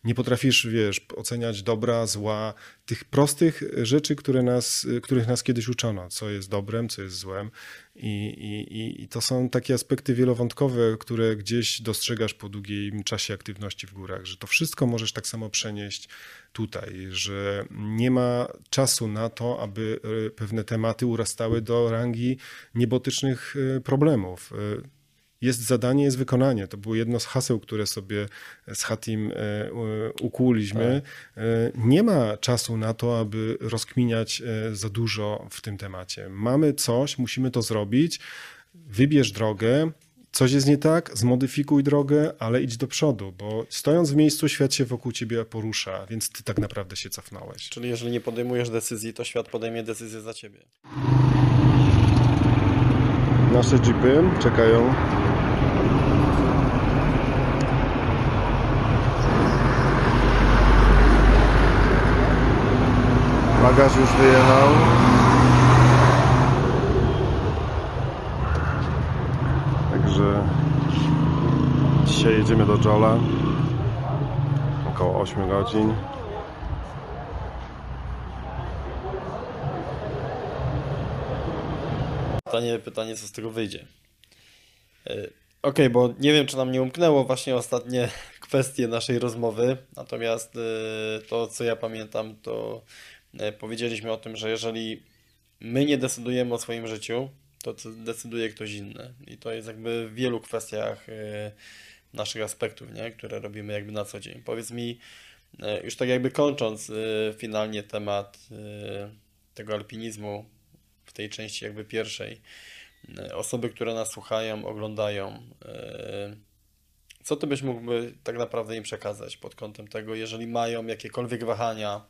nie potrafisz, wiesz, oceniać dobra, zła, tych prostych rzeczy, które nas, których nas kiedyś uczono, co jest dobrem, co jest złem. I, i, I to są takie aspekty wielowątkowe, które gdzieś dostrzegasz po długim czasie aktywności w górach, że to wszystko możesz tak samo przenieść tutaj, że nie ma czasu na to, aby e, pewne tematy urastały do rangi niebotycznych e, problemów jest zadanie, jest wykonanie. To było jedno z haseł, które sobie z Hatim e, ukłuliśmy. Tak. E, nie ma czasu na to, aby rozkminiać e, za dużo w tym temacie. Mamy coś, musimy to zrobić. Wybierz drogę, coś jest nie tak, zmodyfikuj drogę, ale idź do przodu, bo stojąc w miejscu, świat się wokół ciebie porusza, więc ty tak naprawdę się cofnąłeś. Czyli jeżeli nie podejmujesz decyzji, to świat podejmie decyzję za ciebie. Nasze jeepy czekają Bagaż już wyjechał. Także dzisiaj jedziemy do Jola. Około 8 godzin. Pytanie, pytanie, co z tego wyjdzie. E, okay, bo nie wiem, czy nam nie umknęło właśnie ostatnie kwestie naszej rozmowy, natomiast e, to, co ja pamiętam, to powiedzieliśmy o tym, że jeżeli my nie decydujemy o swoim życiu, to decyduje ktoś inny. I to jest jakby w wielu kwestiach e, naszych aspektów, nie? które robimy jakby na co dzień. Powiedz mi, e, już tak jakby kończąc finalnie temat tego alpinizmu w tej części jakby pierwszej, osoby, które nas słuchają, oglądają, co ty byś mógłby tak naprawdę im przekazać pod kątem tego, jeżeli mają jakiekolwiek wahania,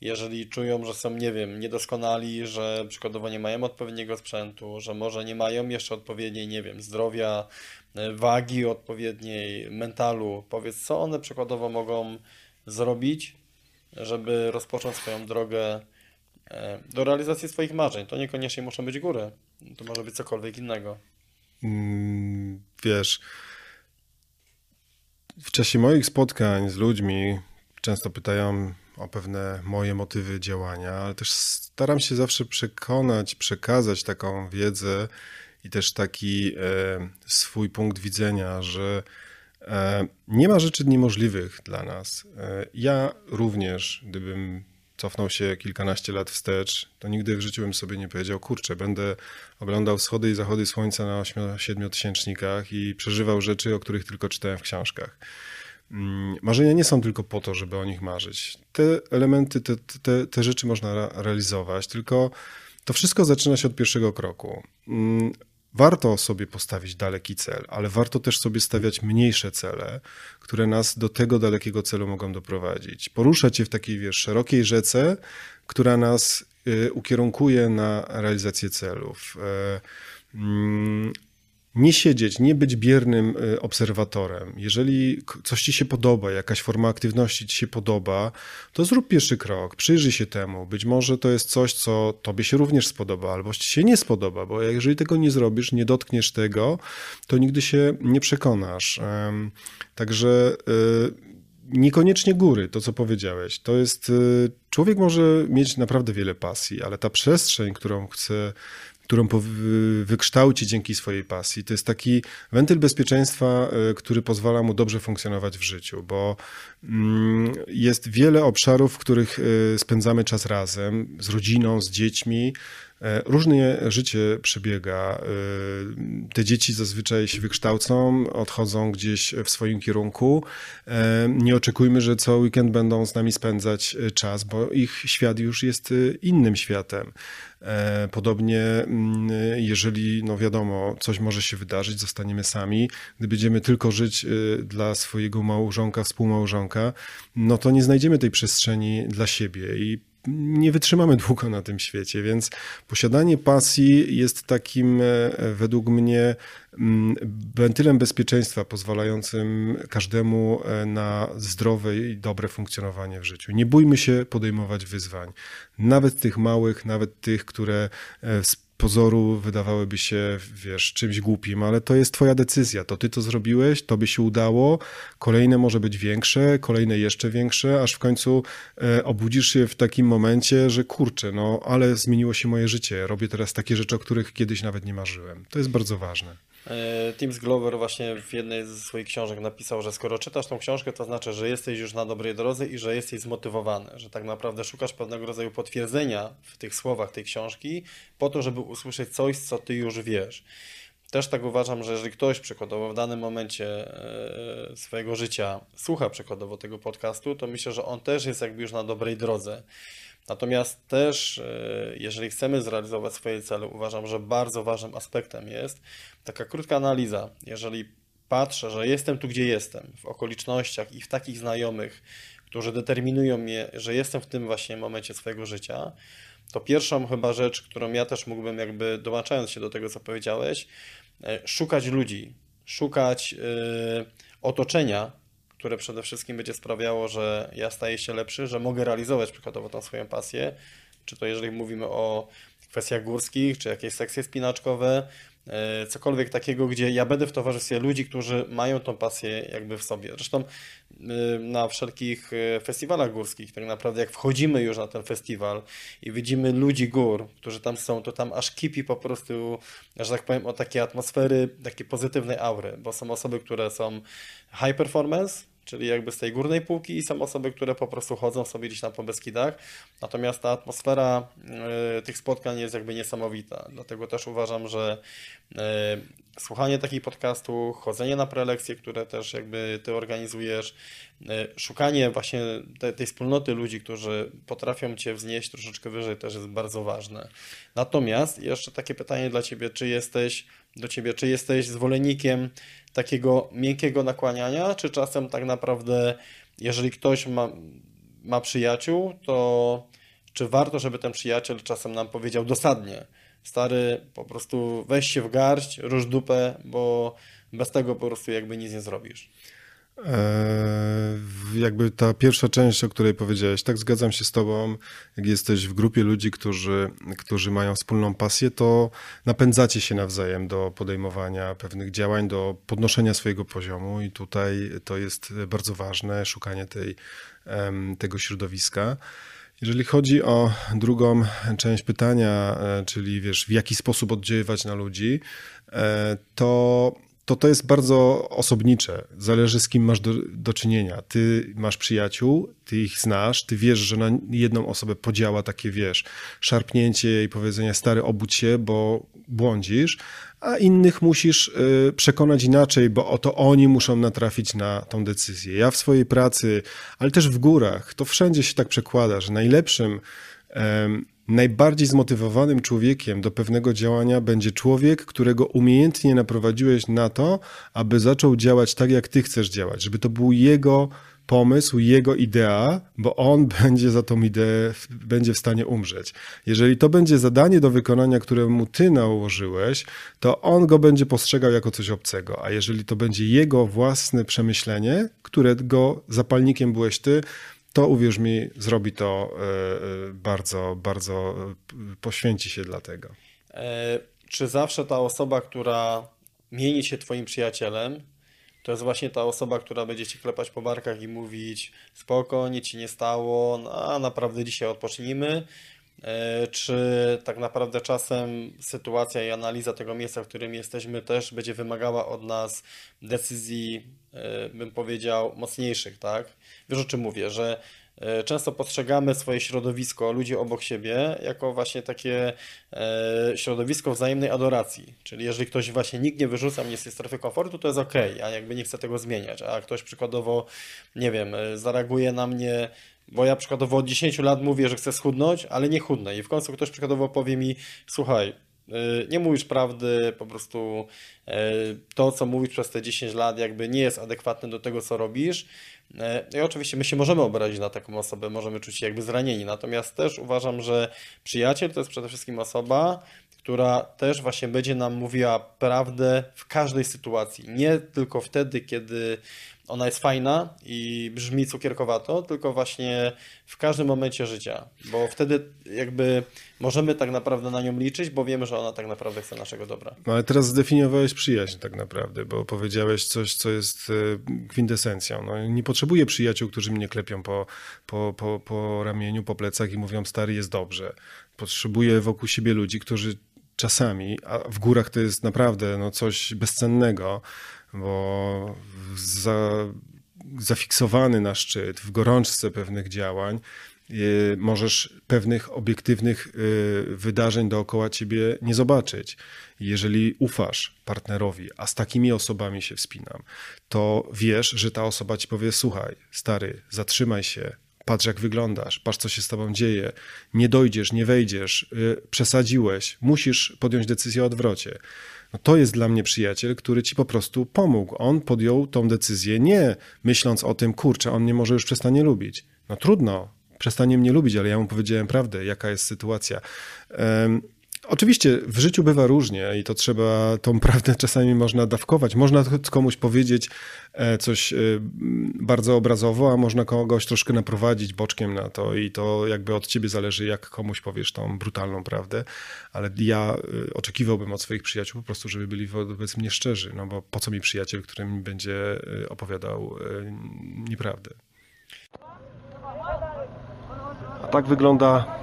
jeżeli czują, że są, nie wiem, niedoskonali, że przykładowo nie mają odpowiedniego sprzętu, że może nie mają jeszcze odpowiedniej, nie wiem, zdrowia, e, wagi odpowiedniej, mentalu, powiedz, co one przykładowo mogą zrobić, żeby rozpocząć swoją drogę e, do realizacji swoich marzeń. To niekoniecznie muszą być góry, to może być cokolwiek innego. Mm, wiesz, w czasie moich spotkań z ludźmi często pytają o pewne moje motywy działania, ale też staram się zawsze przekonać, przekazać taką wiedzę i też taki e, swój punkt widzenia, że e, nie ma rzeczy niemożliwych dla nas. E, ja również, gdybym cofnął się kilkanaście lat wstecz, to nigdy w życiu bym sobie nie powiedział, kurczę, będę oglądał wschody i zachody słońca na 8-7 tysięcznikach i przeżywał rzeczy, o których tylko czytałem w książkach. Mm, marzenia nie są tylko po to, żeby o nich marzyć. Te elementy, te, te, te rzeczy można realizować, tylko to wszystko zaczyna się od pierwszego kroku. Mm, warto sobie postawić daleki cel, ale warto też sobie stawiać mniejsze cele, które nas do tego dalekiego celu mogą doprowadzić. Poruszać się w takiej, wiesz, szerokiej rzece, która nas y, ukierunkuje na realizację celów. Nie siedzieć, nie być biernym y, obserwatorem. Jeżeli coś ci się podoba, jakaś forma aktywności ci się podoba, to zrób pierwszy krok, przyjrzyj się temu. Być może to jest coś, co tobie się również spodoba, albo ci się nie spodoba, bo jeżeli tego nie zrobisz, nie dotkniesz tego, to nigdy się nie przekonasz. Także y, niekoniecznie góry, to co powiedziałeś. To jest, y, człowiek może mieć naprawdę wiele pasji, ale ta przestrzeń, którą chce którą wykształci dzięki swojej pasji. To jest taki wentyl bezpieczeństwa, y, który pozwala mu dobrze funkcjonować w życiu, bo mm, jest wiele obszarów, w których y, spędzamy czas razem, z rodziną, z dziećmi, E, różnie życie przebiega. E, te dzieci zazwyczaj się wykształcą, odchodzą gdzieś w swoim kierunku. E, nie oczekujmy, że co weekend będą z nami spędzać czas, bo ich świat już jest innym światem. Podobnie, mm, jeżeli, no wiadomo, coś może się wydarzyć, zostaniemy sami. Gdy będziemy tylko żyć dla swojego małżonka, współmałżonka, no to nie znajdziemy tej przestrzeni dla siebie. I nie wytrzymamy długo na tym świecie, więc posiadanie pasji jest takim e, według mnie mm, wentylem bezpieczeństwa pozwalającym każdemu e, na zdrowe i dobre funkcjonowanie w życiu. Nie bójmy się podejmować wyzwań, nawet tych małych, nawet tych, które e, pozoru wydawałyby się, wiesz, czymś głupim, ale to jest twoja decyzja. To ty to zrobiłeś, tobie się udało, kolejne może być większe, kolejne jeszcze większe, aż w końcu e, obudzisz się w takim momencie, że kurczę, no ale zmieniło się moje życie. Robię teraz takie rzeczy, o których kiedyś nawet nie marzyłem. To jest bardzo ważne. E, Tim Glover właśnie w jednej ze swoich książek napisał, że skoro czytasz tą książkę, to znaczy, że jesteś już na dobrej drodze i że jesteś zmotywowany, że tak naprawdę szukasz pewnego rodzaju potwierdzenia w tych słowach tej książki po to, żeby usłyszeć coś, co ty już wiesz. Też tak uważam, że jeżeli ktoś przykładowo w danym momencie e, swojego życia słucha przykładowo tego podcastu, to myślę, że on też jest jakby już na dobrej drodze. Natomiast też, e, jeżeli chcemy zrealizować swoje cele, uważam, że bardzo ważnym aspektem jest taka krótka analiza. Jeżeli patrzę, że jestem tu, gdzie jestem, w okolicznościach i w takich znajomych, którzy determinują mnie, że jestem w tym właśnie momencie swojego życia, to pierwszą chyba rzecz, którą ja też mógłbym jakby dołączając się do tego, co powiedziałeś, e, szukać ludzi, szukać yy, otoczenia, które przede wszystkim będzie sprawiało, że ja staję się lepszy, że mogę realizować przykładowo tą swoją pasję, czy to jeżeli mówimy o kwestiach górskich, czy jakieś sekcje spinaczkowe, e, cokolwiek takiego, gdzie ja będę w towarzystwie ludzi, którzy mają tą pasję jakby w sobie. Zresztą e, na wszelkich e, festiwalach górskich, tak naprawdę jak wchodzimy już na ten festiwal i widzimy ludzi gór, którzy tam są, to tam aż kipi po prostu, że tak powiem, o takie atmosfery, takiej pozytywnej aury, bo są osoby, które są high performance, czyli jakby z tej górnej półki i są osoby, które po prostu chodzą sobie gdzieś tam po Beskidach. Natomiast ta atmosfera y, tych spotkań jest jakby niesamowita. Dlatego też uważam, że y, słuchanie takich podcastów, chodzenie na prelekcje, które też jakby ty organizujesz, y, szukanie właśnie te, tej wspólnoty ludzi, którzy potrafią cię wznieść troszeczkę wyżej też jest bardzo ważne. Natomiast jeszcze takie pytanie dla ciebie, czy jesteś do ciebie, czy jesteś zwolennikiem takiego miękkiego nakłaniania, czy czasem tak naprawdę, jeżeli ktoś ma, ma przyjaciół, to czy warto, żeby ten przyjaciel czasem nam powiedział dosadnie, stary, po prostu weź się w garść, rusz dupę, bo bez tego po prostu jakby nic nie zrobisz. Eee, jakby ta pierwsza część, o której powiedziałeś, tak zgadzam się z Tobą. Jak jesteś w grupie ludzi, którzy, którzy mają wspólną pasję, to napędzacie się nawzajem do podejmowania pewnych działań, do podnoszenia swojego poziomu, i tutaj to jest bardzo ważne szukanie tej, tego środowiska. Jeżeli chodzi o drugą część pytania, e, czyli wiesz, w jaki sposób oddziaływać na ludzi, e, to to to jest bardzo osobnicze. Zależy z kim masz do, do czynienia. Ty masz przyjaciół, ty ich znasz, ty wiesz, że na jedną osobę podziała takie, wiesz, szarpnięcie i powiedzenie stary obudź się, bo błądzisz, a innych musisz y, przekonać inaczej, bo oto oni muszą natrafić na tą decyzję. Ja w swojej pracy, ale też w górach, to wszędzie się tak przekłada, że najlepszym Najbardziej zmotywowanym człowiekiem do pewnego działania będzie człowiek, którego umiejętnie naprowadziłeś na to, aby zaczął działać tak, jak ty chcesz działać, żeby to był jego pomysł, jego idea, bo on będzie za tą ideę, będzie w stanie umrzeć. Jeżeli to będzie zadanie do wykonania, któremu ty nałożyłeś, to on go będzie postrzegał jako coś obcego, a jeżeli to będzie jego własne przemyślenie, którego zapalnikiem byłeś ty, to uwierz mi, zrobi to e, e, bardzo, bardzo e, poświęci się dla tego. Czy zawsze ta osoba, która mieni się twoim przyjacielem, to jest właśnie ta osoba, która będzie ci klepać po barkach i mówić spoko, nic ci nie stało, no, a naprawdę dzisiaj odpocznijmy, czy tak naprawdę czasem sytuacja i analiza tego miejsca, w którym jesteśmy też będzie wymagała od nas decyzji, bym powiedział, mocniejszych, tak? Wiesz o czym mówię, że e, często postrzegamy swoje środowisko, ludzi obok siebie, jako właśnie takie e, środowisko wzajemnej adoracji. Czyli jeżeli ktoś właśnie nikt nie wyrzuca mnie z tej strefy komfortu, to jest ok, a jakby nie chce tego zmieniać. A ktoś przykładowo, nie wiem, e, zareaguje na mnie bo ja przykładowo od 10 lat mówię, że chcę schudnąć, ale nie chudnę. I w końcu ktoś przykładowo powie mi, słuchaj, nie mówisz prawdy, po prostu y, to, co mówisz przez te 10 lat, jakby nie jest adekwatne do tego, co robisz. Y, I oczywiście my się możemy obrazić na taką osobę, możemy czuć się jakby zranieni. Natomiast też uważam, że przyjaciel to jest przede wszystkim osoba, która też właśnie będzie nam mówiła prawdę w każdej sytuacji. Nie tylko wtedy, kiedy ona jest fajna i brzmi cukierkowato, tylko właśnie w każdym momencie życia, bo wtedy jakby możemy tak naprawdę na nią liczyć, bo wiemy, że ona tak naprawdę chce naszego dobra. No ale teraz zdefiniowałeś przyjaźń tak naprawdę, bo powiedziałeś coś, co jest e, kwintesencją. No, nie potrzebuję przyjaciół, którzy mnie klepią po, po, po, po ramieniu, po plecach i mówią, stary, jest dobrze. Potrzebuję wokół siebie ludzi, którzy czasami, a w górach to jest naprawdę no, coś bezcennego, bo za, zafiksowany na szczyt, w gorączce pewnych działań, y, możesz pewnych obiektywnych y, wydarzeń dookoła ciebie nie zobaczyć. Jeżeli ufasz partnerowi, a z takimi osobami się wspinam, to wiesz, że ta osoba ci powie: Słuchaj, stary, zatrzymaj się, patrz jak wyglądasz, patrz co się z tobą dzieje, nie dojdziesz, nie wejdziesz, y, przesadziłeś, musisz podjąć decyzję o odwrocie. No to jest dla mnie przyjaciel, który ci po prostu pomógł. On podjął tą decyzję nie myśląc o tym, kurczę, on mnie może już przestanie lubić. No trudno, przestanie mnie lubić, ale ja mu powiedziałem prawdę, jaka jest sytuacja. Um, Oczywiście w życiu bywa różnie i to trzeba, tą prawdę czasami można dawkować. Można komuś powiedzieć e, coś e, bardzo obrazowo, a można kogoś troszkę naprowadzić boczkiem na to i to jakby od ciebie zależy, jak komuś powiesz tą brutalną prawdę. Ale ja e, oczekiwałbym od swoich przyjaciół po prostu, żeby byli wobec mnie szczerzy, no bo po co mi przyjaciel, który mi będzie opowiadał nieprawdę. A tak wygląda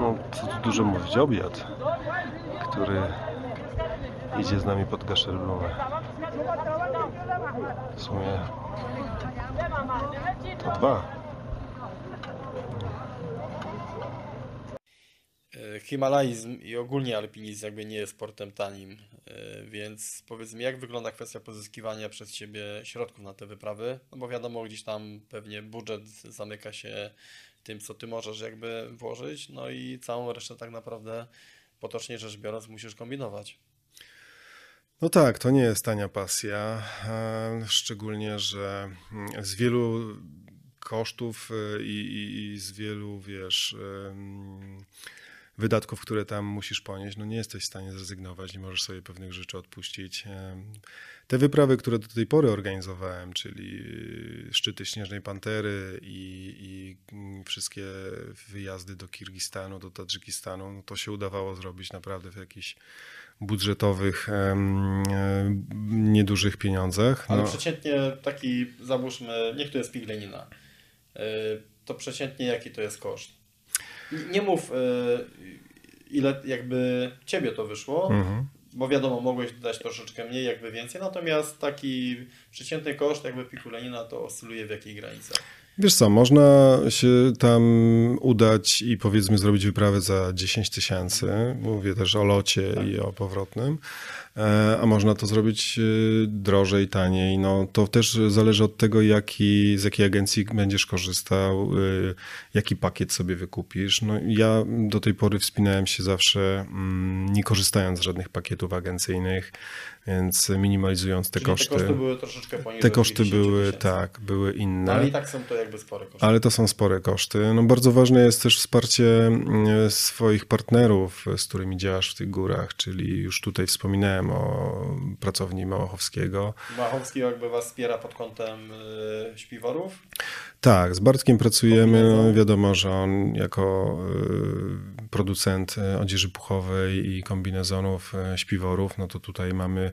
no co tu dużo mówić, obiad, który idzie z nami pod Gaszerbumę. W sumie to dwa. E, Himalajzm i ogólnie alpinizm jakby nie jest sportem tanim, e, więc powiedz mi, jak wygląda kwestia pozyskiwania przez Ciebie środków na te wyprawy? No bo wiadomo, gdzieś tam pewnie budżet zamyka się tym, co ty możesz jakby włożyć, no i całą resztę tak naprawdę potocznie rzecz biorąc musisz kombinować. No tak, to nie jest tania pasja, szczególnie, że z wielu kosztów i, i, i z wielu, wiesz, wydatków, które tam musisz ponieść, no nie jesteś w stanie zrezygnować, nie możesz sobie pewnych rzeczy odpuścić. Te wyprawy, które do tej pory organizowałem, czyli szczyty Śnieżnej Pantery i, i wszystkie wyjazdy do Kirgistanu, do Tadżykistanu, no to się udawało zrobić naprawdę w jakichś budżetowych, niedużych pieniądzach. Ale no. przeciętnie taki, załóżmy, niech to jest Piglenina, y, to przeciętnie jaki to jest koszt? Nie mów, y, ile jakby ciebie to wyszło, mhm bo wiadomo, mogłeś dać troszeczkę mniej, jakby więcej, natomiast taki przeciętny koszt jakby pikulenina to oscyluje w jakiej granicy? Wiesz co, można się tam udać i powiedzmy zrobić wyprawę za 10 tysięcy. Mówię też o locie tak. i o powrotnym. E, a można to zrobić e, drożej, taniej. No, to też zależy od tego, jaki, z jakiej agencji będziesz korzystał, e, jaki pakiet sobie wykupisz. No, ja do tej pory wspinałem się zawsze mm, nie korzystając z żadnych pakietów agencyjnych, więc minimalizując te Czyli koszty. Te koszty były troszeczkę poniżej. Te koszty były, tak, były inne. No, ale i tak są to jakby spore koszty. Ale to są spore koszty. No, bardzo ważne jest też wsparcie mm, swoich partnerów, z którymi działasz w tych górach, czyli już tutaj wspominałem o pracowni Małachowskiego. Małachowski jakby was wspiera pod kątem y, śpiworów? Tak, z Bartkiem pracujemy. No, wiadomo, że on jako y, producent odzieży puchowej i kombinezonów, y, śpiworów, no to tutaj mamy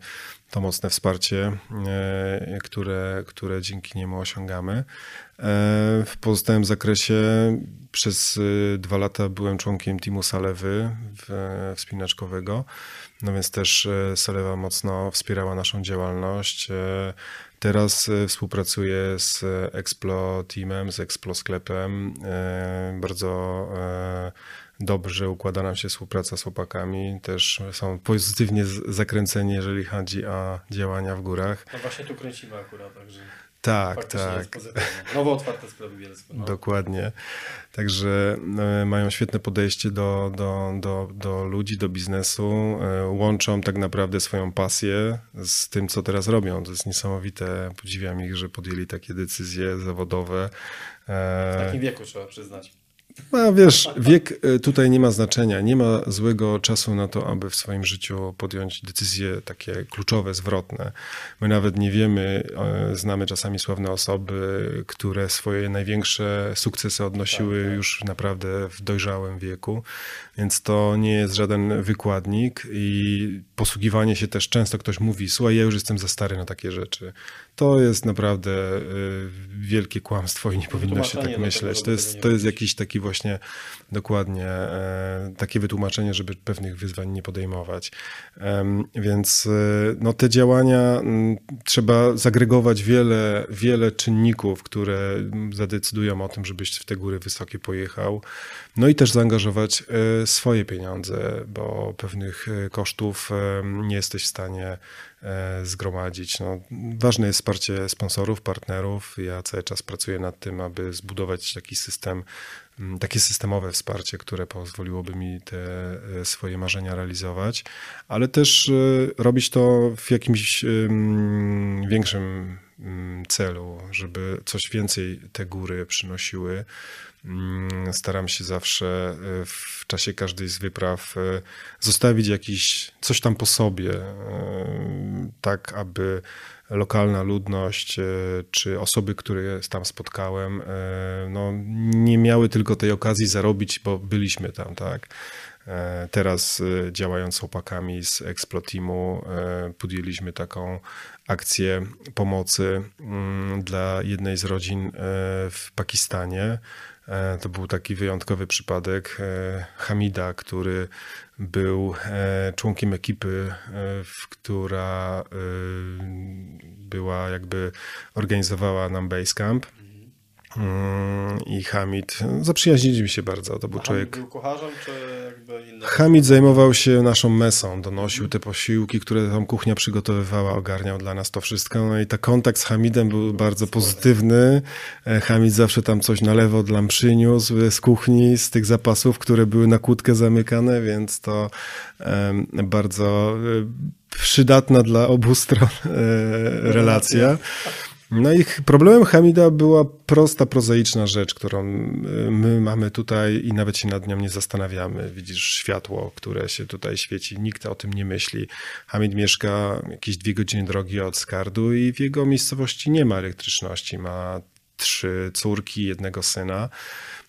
to mocne wsparcie, y, które, które dzięki niemu osiągamy. W pozostałym zakresie przez dwa lata byłem członkiem teamu Salewy wspinaczkowego, no więc też Salewa mocno wspierała naszą działalność. Teraz e, współpracuję z Explo Teamem, z Explo Sklepem. E, bardzo e, dobrze układa nam się współpraca z chłopakami. Też są pozytywnie zakręceni, jeżeli chodzi o działania w górach. No właśnie tu kręcimy akurat, także. Tak, tak. Nowo otwarte sklepy w Bielsku. No. Dokładnie. Także e, mają świetne podejście do, do, do, do ludzi, do biznesu. E, Łączą tak naprawdę swoją pasję z tym, co teraz robią. To jest niesamowite. Podziwiam ich, że podjęli takie decyzje zawodowe. W E, takim wieku trzeba przyznać. No wiesz, wiek y, tutaj nie ma znaczenia. Nie ma złego czasu na to, aby w swoim życiu podjąć decyzje takie kluczowe, zwrotne. My nawet nie wiemy, e, znamy czasami sławne osoby, które swoje największe sukcesy odnosiły Tak, tak. już naprawdę w dojrzałym wieku, więc to nie jest żaden wykładnik i posługiwanie się też często ktoś mówi, słuchaj, ja już jestem za stary na takie rzeczy. To jest naprawdę y, wielkie kłamstwo i nie powinno się tak myśleć. To jest, to jest jakiś taki właśnie dokładnie e, takie wytłumaczenie, żeby pewnych wyzwań nie podejmować. Więc e, no, te działania trzeba zagregować wiele, wiele czynników, które zadecydują o tym, żebyś w te góry wysokie pojechał. No i też zaangażować e, swoje pieniądze, bo pewnych kosztów nie jesteś w stanie e, zgromadzić. No, ważne jest wsparcie sponsorów, partnerów. Ja cały czas pracuję nad tym, aby zbudować taki system, takie systemowe wsparcie, które pozwoliłoby mi te e, swoje marzenia realizować, ale też e, robić to w jakimś większym celu, żeby coś więcej te góry przynosiły. Mm, Staram się zawsze e, w czasie każdej z wypraw e, zostawić jakiś coś tam po sobie, e, tak aby lokalna ludność czy osoby, które tam spotkałem, no, nie miały tylko tej okazji zarobić, bo byliśmy tam, tak. Teraz działając z chłopakami z Explotimu podjęliśmy taką akcję pomocy mm, dla jednej z rodzin w Pakistanie. E, To był taki wyjątkowy przypadek e, Hamida, który był e, członkiem ekipy, która była jakby organizowała nam Basecamp. Mm, I Hamid, zaprzyjaźniliśmy się bardzo. To był A człowiek. był kucharzem, czy jakby inny? Hamid zajmował się naszą mesą, donosił te posiłki, które tam kuchnia przygotowywała, ogarniał dla nas to wszystko. No i ta kontakt z Hamidem był bardzo pozytywny. E, Hamid zawsze tam coś na lewo dla nam przyniósł z kuchni, z tych zapasów, które były na kłódkę zamykane, więc to em, bardzo e, przydatna dla obu stron e, relacja. No i problemem Hamida była prosta, prozaiczna rzecz, którą y, my mamy tutaj i nawet się nad nią nie zastanawiamy. Widzisz światło, które się tutaj świeci, nikt o tym nie myśli. Hamid mieszka jakieś dwie godziny drogi od Skardu i w jego miejscowości nie ma elektryczności. Ma trzy córki, jednego syna.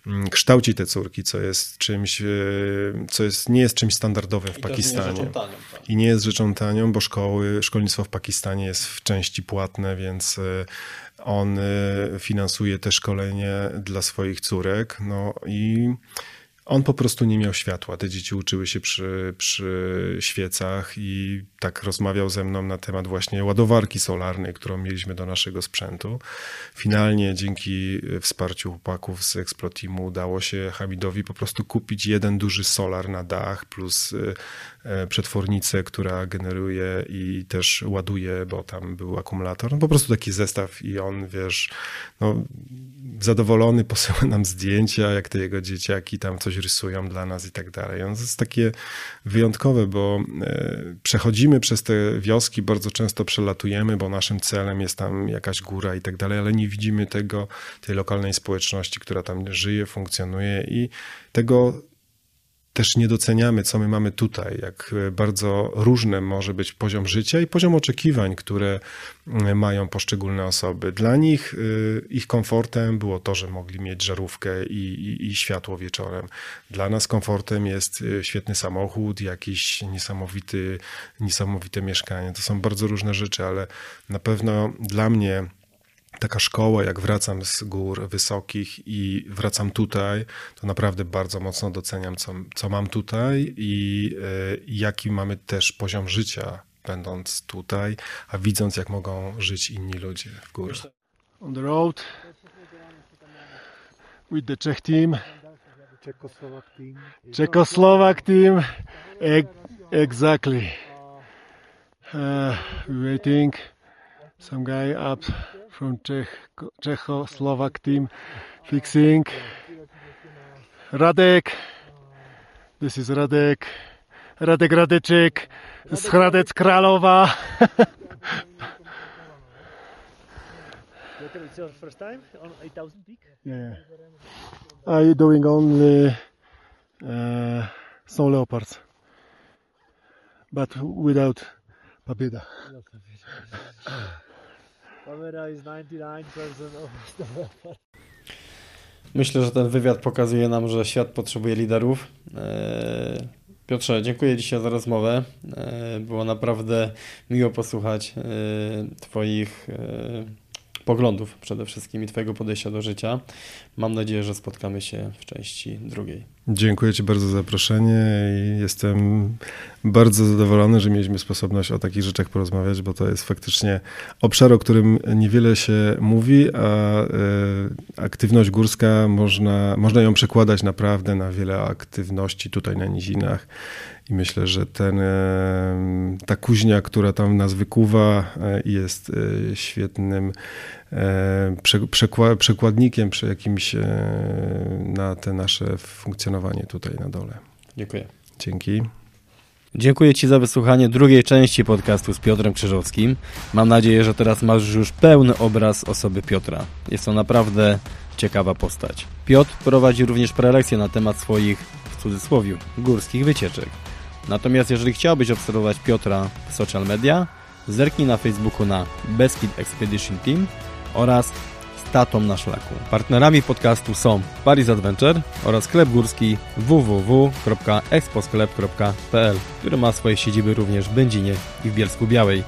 Mm, Kształci te córki, co jest czymś, y, co jest, nie jest czymś standardowym w I nie Pakistanie. rzeczą tanią, tak. I nie jest rzeczą tanią, bo szkoły, szkolnictwo w Pakistanie jest w części płatne, więc y, on y, finansuje te szkolenie dla swoich córek. No i on po prostu nie miał światła. Te dzieci uczyły się przy, przy świecach i tak rozmawiał ze mną na temat właśnie ładowarki solarnej, którą mieliśmy do naszego sprzętu. Finalnie dzięki wsparciu chłopaków z Explotimu udało się Hamidowi po prostu kupić jeden duży solar na dach plus e, przetwornicę, która generuje i też ładuje, bo tam był akumulator. No po prostu taki zestaw i on, wiesz, no, zadowolony posyła nam zdjęcia, jak te jego dzieciaki tam coś rysują dla nas i tak dalej. On jest takie wyjątkowe, bo e, przechodzimy przez te wioski, bardzo często przelatujemy, bo naszym celem jest tam jakaś góra i tak dalej, ale nie widzimy tego, tej lokalnej społeczności, która tam żyje, funkcjonuje i tego też nie doceniamy, co my mamy tutaj, jak bardzo różny może być poziom życia i poziom oczekiwań, które mm, mają poszczególne osoby. Dla nich y, ich komfortem było to, że mogli mieć żarówkę i, i, i światło wieczorem. Dla nas komfortem jest świetny samochód, jakiś niesamowity, niesamowite mieszkanie. To są bardzo różne rzeczy, ale na pewno dla mnie taka szkoła, jak wracam z gór wysokich i wracam tutaj, to naprawdę bardzo mocno doceniam, co, co mam tutaj i y, jaki mamy też poziom życia, będąc tutaj, a widząc, jak mogą żyć inni ludzie w górach. on the road with the Czech team, Czechoslovak team. Czechoslovak team. E- exactly. Uh, waiting some guy up from Czech, Czechoslovak team fixing. Radek. This is Radek. Radek Radeczek z Hradec Kralowa. Piotr, it's your first time on 8000 peak? Yeah. I doing only uh, snow leopards, but without papieda. Camera is 99% of. Myślę, że ten wywiad pokazuje nam, że świat potrzebuje liderów. Eee, Piotrze, dziękuję dzisiaj za rozmowę. Eee, Było naprawdę miło posłuchać eee, Twoich poglądów przede wszystkim i Twojego podejścia do życia. Mam nadzieję, że spotkamy się w części drugiej. Dziękuję Ci bardzo za zaproszenie i jestem bardzo zadowolony, że mieliśmy sposobność o takich rzeczach porozmawiać, bo to jest faktycznie obszar, o którym niewiele się mówi, a e, aktywność górska można, można ją przekładać naprawdę na wiele aktywności tutaj na nizinach. I myślę, że ten, e, ta kuźnia, która tam nas wykuwa, e, jest świetnym przekładnikiem przy jakimś e, na te nasze funkcjonowanie tutaj na dole. Dziękuję. Dzięki. Dziękuję Ci za wysłuchanie drugiej części podcastu z Piotrem Krzyżowskim. Mam nadzieję, że teraz masz już pełny obraz osoby Piotra. Jest to naprawdę ciekawa postać. Piotr prowadzi również prelekcje na temat swoich, w cudzysłowie, górskich wycieczek. Natomiast jeżeli chciałbyś obserwować Piotra w social media, zerknij na Facebooku na Beskid Expedition Team oraz Statą na szlaku. Partnerami podcastu są Paris Adventure oraz sklep górski www.exposklep.pl, który ma swoje siedziby również w Będzinie i w Bielsku Białej.